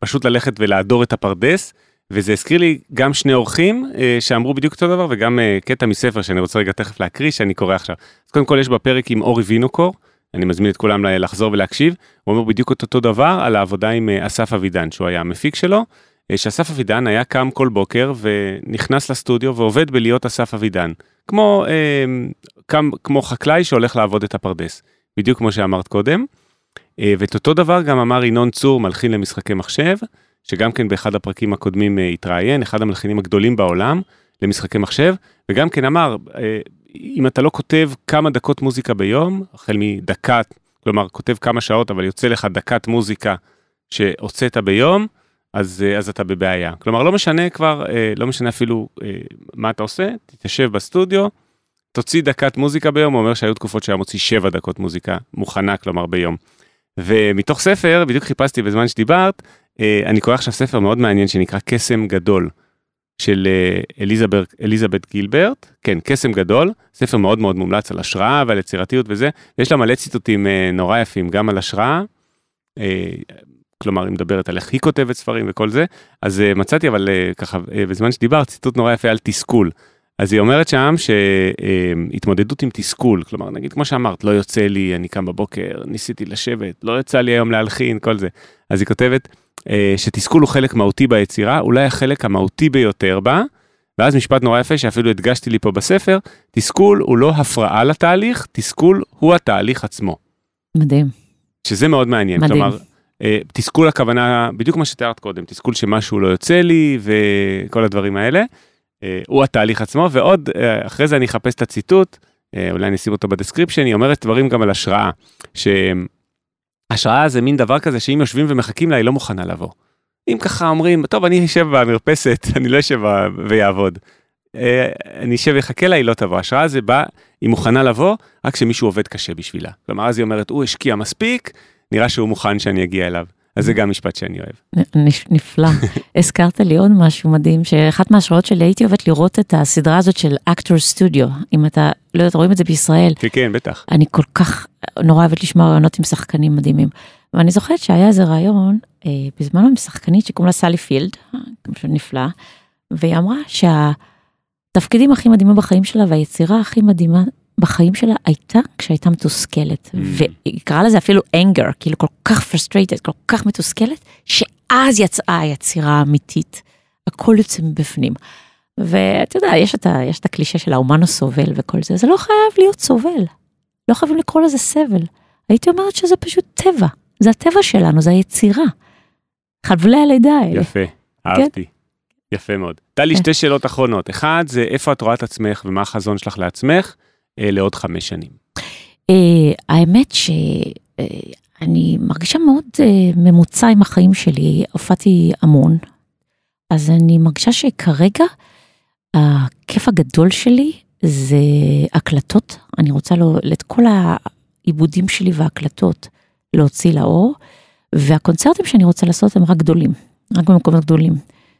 ופשוט אה, ללכת ולהדור את הפרדס. וזה הזכיר לי גם שני אורחים אה, שאמרו בדיוק אותו דבר וגם אה, קטע מספר שאני רוצה רגע תכף להקריא שאני קורא עכשיו. אז קודם כל יש בפרק עם אורי וינוקור, אני מזמין את כולם לחזור ולהקשיב, הוא אומר בדיוק את אותו דבר על העבודה עם אה, אסף אבידן שהוא היה המפיק שלו, אה, שאסף אבידן היה קם כל בוקר ונכנס לסטודיו ועובד בלהיות אסף אבידן, כמו, אה, קם, כמו חקלאי שהולך לעבוד את הפרדס, בדיוק כמו שאמרת קודם. אה, ואת אותו דבר גם אמר ינון צור, מלחין למשחקי מחשב. שגם כן באחד הפרקים הקודמים אה, התראיין, אחד המלחינים הגדולים בעולם למשחקי מחשב, וגם כן אמר, אה, אם אתה לא כותב כמה דקות מוזיקה ביום, החל מדקת, כלומר כותב כמה שעות, אבל יוצא לך דקת מוזיקה שהוצאת ביום, אז, אז אתה בבעיה. כלומר, לא משנה כבר, לא משנה אפילו מה אתה עושה, תתיישב בסטודיו, תוציא דקת מוזיקה ביום, הוא אומר שהיו תקופות שהיה מוציא 7 דקות מוזיקה מוכנה, כלומר ביום. ומתוך ספר, בדיוק חיפשתי בזמן שדיברת, אה, אני קורא עכשיו ספר מאוד מעניין שנקרא קסם גדול של אה, אליזבת, אליזבת גילברט, כן, קסם גדול, ספר מאוד מאוד מומלץ על השראה ועל יצירתיות וזה, ויש לה מלא ציטוטים אה, נורא יפים גם על השראה, כלומר היא מדברת על איך היא כותבת ספרים וכל זה, אז מצאתי אבל ככה בזמן שדיברת ציטוט נורא יפה על תסכול. אז היא אומרת שם שהתמודדות עם תסכול, כלומר נגיד כמו שאמרת, לא יוצא לי, אני קם בבוקר, ניסיתי לשבת, לא יצא לי היום להלחין, כל זה. אז היא כותבת, אה, שתסכול הוא חלק מהותי ביצירה, אולי החלק המהותי ביותר בה, ואז משפט נורא יפה שאפילו הדגשתי לי פה בספר, תסכול הוא לא הפרעה לתהליך, תסכול הוא התהליך עצמו. מדהים. שזה מאוד מעניין, מדהים. כלומר, אה, תסכול הכוונה, בדיוק מה שתיארת קודם, תסכול שמשהו לא יוצא לי וכל הדברים האלה, הוא התהליך עצמו, ועוד, אחרי זה אני אחפש את הציטוט, אולי אני אשים אותו ב description, היא אומרת דברים גם על השראה, ש... השראה זה מין דבר כזה שאם יושבים ומחכים לה, היא לא מוכנה לבוא. אם ככה אומרים, טוב, אני אשב במרפסת, אני לא אשב ויעבוד. אה, אני אשב ויחכה לה, היא לא תבוא. השראה זה בא, היא מוכנה לבוא, רק שמישהו עובד קשה בשבילה. כלומר, אז היא אומרת, הוא השקיע מספיק, נראה שהוא מוכן שאני אגיע אליו. אז זה גם משפט שאני אוהב. נפלא. הזכרת לי עוד משהו מדהים, שאחת מההשראות שלי הייתי אוהבת לראות את הסדרה הזאת של אקטור סטודיו, אם אתה, לא יודעת, רואים את זה בישראל. כן, כן, בטח. אני כל כך נורא אוהבת לשמוע רעיונות עם שחקנים מדהימים. ואני זוכרת שהיה איזה רעיון, אה, בזמנו עם שחקנית שקוראים לה סלי פילד, משהו נפלא, והיא אמרה שהתפקידים הכי מדהימים בחיים שלה והיצירה הכי מדהימה בחיים שלה הייתה כשהייתה מתוסכלת, mm. והיא קראה לזה אפילו anger, כאילו כל כך frustrated, כל כך מתוסכלת, שאז יצאה היצירה האמיתית, הכל יוצא מבפנים. ואתה יודע, יש את, ה, יש את הקלישה של האומן הסובל וכל זה, זה לא חייב להיות סובל, לא חייבים לקרוא לזה סבל. הייתי אומרת שזה פשוט טבע, זה הטבע שלנו, זה היצירה. חבלי הלידה האלה. יפה, אהבתי. כן? יפה מאוד. טלי, שתי שאלות אחרונות. אחד, זה איפה את רואה את עצמך ומה החזון שלך לעצמך לעוד חמש שנים. אה, האמת שאני אה, מרגישה מאוד אה, ממוצע עם החיים שלי, הופעתי המון, אז אני מרגישה שכרגע הכיף הגדול שלי זה הקלטות, אני רוצה לו, את כל העיבודים שלי וההקלטות להוציא לאור, והקונצרטים שאני רוצה לעשות הם רק גדולים, רק במקומות גדולים.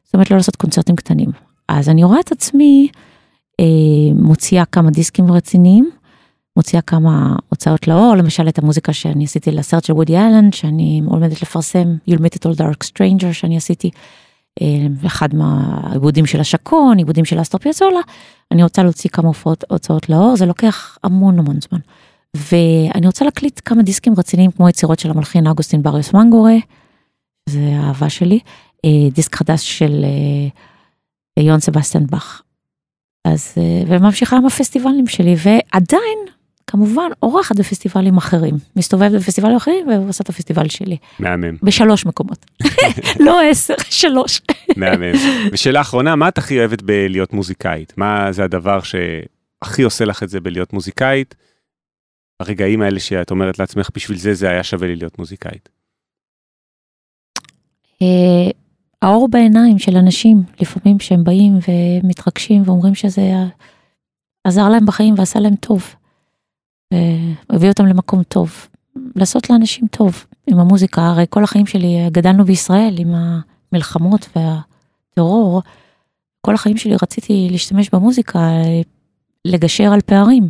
זאת אומרת לא לעשות קונצרטים קטנים. אז אני רואה את עצמי אה, מוציאה כמה דיסקים רציניים, מוציאה כמה הוצאות לאור, למשל את המוזיקה שאני עשיתי לסרט של וודי אלן, שאני עומדת לפרסם, You'll meet it all dark stranger שאני עשיתי, אה, אחד מהעיבודים של השקון, עיבודים של אסטר פיאצולה, אני רוצה להוציא כמה הופעות, הוצאות לאור, זה לוקח המון המון זמן. ואני רוצה להקליט כמה דיסקים רציניים כמו יצירות של המלחין אגוסטין בריוס מנגורה, זה האהבה שלי, אה, דיסק חדש של יון סבסטיאן באך. אז, אה, וממשיכה עם הפסטיבלים שלי, ועדיין, כמובן, אורחת בפסטיבלים אחרים. מסתובבת בפסטיבלים אחרים ועושה את הפסטיבל שלי. מהמם. בשלוש מקומות. לא עשר, שלוש. מהמם. ושאלה אחרונה, מה את הכי אוהבת בלהיות מוזיקאית? מה זה הדבר שהכי עושה לך את זה בלהיות מוזיקאית? הרגעים האלה שאת אומרת לעצמך, בשביל זה זה היה שווה לי להיות מוזיקאית. אה, האור בעיניים של אנשים, לפעמים שהם באים ומתרגשים ואומרים שזה עזר להם בחיים ועשה להם טוב. והביא אותם למקום טוב. לעשות לאנשים טוב עם המוזיקה, הרי כל החיים שלי גדלנו בישראל עם המלחמות והטרור. כל החיים שלי רציתי להשתמש במוזיקה, לגשר על פערים.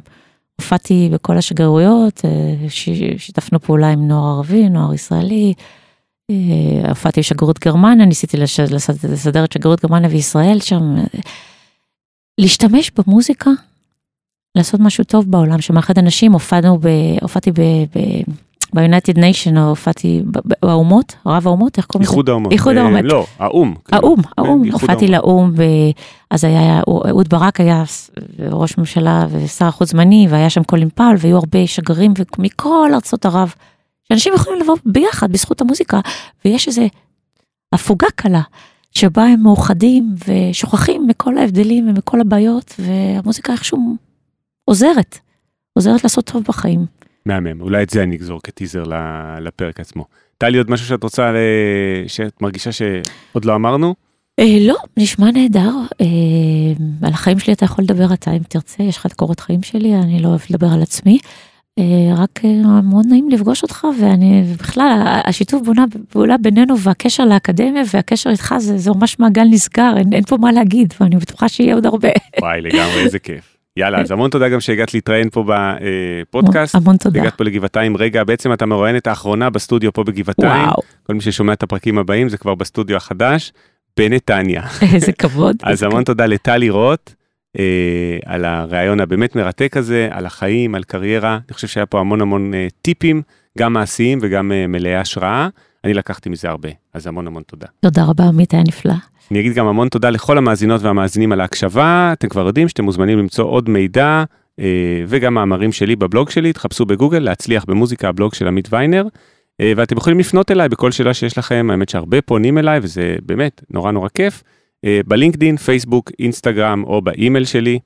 הופעתי בכל השגרירויות, שיתפנו פעולה עם נוער ערבי, נוער ישראלי, אה, הופעתי בשגרירות גרמניה, ניסיתי לסדר את שגרירות גרמניה וישראל שם. להשתמש במוזיקה, לעשות משהו טוב בעולם שמאחד אנשים, הופענו, ב, הופעתי ב-United Nation, הופעתי באומות, רב האומות, איך קוראים לזה? איחוד האומות. איחוד אה, האומות. לא, האו"ם. כאילו. האו"ם, האו"ם, הופעתי לאו"ם, אז היה, אהוד ברק היה ראש ממשלה ושר החוץ זמני, והיה שם קולין פאול, והיו הרבה שגרירים מכל ארצות ערב. שאנשים יכולים לבוא ביחד בזכות המוזיקה, ויש איזה הפוגה קלה, שבה הם מאוחדים ושוכחים מכל ההבדלים ומכל הבעיות, והמוזיקה איכשהו עוזרת, עוזרת לעשות טוב בחיים. מהמם, אולי את זה אני אגזור כטיזר לפרק עצמו. טלי, עוד משהו שאת רוצה, שאת מרגישה שעוד לא אמרנו? אה, לא, נשמע נהדר. אה, על החיים שלי אתה יכול לדבר אתה אם תרצה, יש לך את קורות חיים שלי, אני לא אוהבת לדבר על עצמי. אה, רק אה, מאוד נעים לפגוש אותך ואני בכלל השיתוף בונה פעולה בינינו והקשר לאקדמיה והקשר איתך זה, זה ממש מעגל נסגר אין, אין פה מה להגיד ואני בטוחה שיהיה עוד הרבה. וואי לגמרי איזה כיף. יאללה אז המון תודה גם שהגעת להתראיין פה בפודקאסט. המון תודה. הגעת פה לגבעתיים רגע בעצם אתה מרואיינת האחרונה בסטודיו פה בגבעתיים. וואו. כל מי ששומע את הפרקים הבאים זה כבר בסטודיו החדש בנתניה. איזה כבוד. אז המון תודה לטלי רוט. אה, על הראיון הבאמת מרתק הזה, על החיים, על קריירה. אני חושב שהיה פה המון המון אה, טיפים, גם מעשיים וגם אה, מלאי השראה. אני לקחתי מזה הרבה, אז המון המון תודה. תודה רבה, עמית, היה נפלא. אני אגיד גם המון תודה לכל המאזינות והמאזינים על ההקשבה. אתם כבר יודעים שאתם מוזמנים למצוא עוד מידע אה, וגם מאמרים שלי בבלוג שלי, תחפשו בגוגל להצליח במוזיקה, הבלוג של עמית ויינר. אה, ואתם יכולים לפנות אליי בכל שאלה שיש לכם, האמת שהרבה פונים אליי וזה באמת נורא נורא כיף. אה, בלינקדין, פייסבוק, אינסטגרם או באימייל שלי.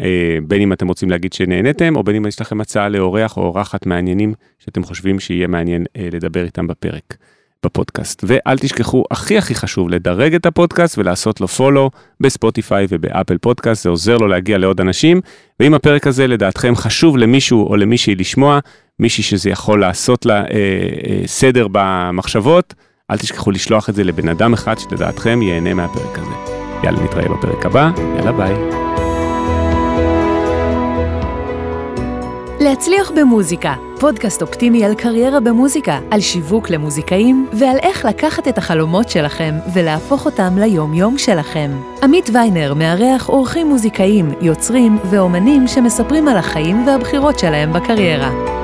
אה, בין אם אתם רוצים להגיד שנהנתם, או בין אם יש לכם הצעה לאורח או אורחת מעניינים שאתם חושבים שיהיה מעניין אה, לדבר איתם בפרק, בפודקאסט. ואל תשכחו, הכי הכי חשוב, לדרג את הפודקאסט ולעשות לו follow בספוטיפיי ובאפל פודקאסט, זה עוזר לו להגיע לעוד אנשים. ואם הפרק הזה לדעתכם חשוב למישהו או למישהי לשמוע, מישהי שזה יכול לעשות לה אה, אה, סדר במחשבות, אל תשכחו לשלוח את זה לבן אדם אחד שלדעתכם ייהנה מהפרק הזה. יאללה, נתראה בפרק הבא, יאללה ביי. להצליח במוזיקה, פודקאסט אופטימי על קריירה במוזיקה, על שיווק למוזיקאים ועל איך לקחת את החלומות שלכם ולהפוך אותם ליום-יום שלכם. עמית ויינר מארח אורחים מוזיקאים, יוצרים ואומנים שמספרים על החיים והבחירות שלהם בקריירה.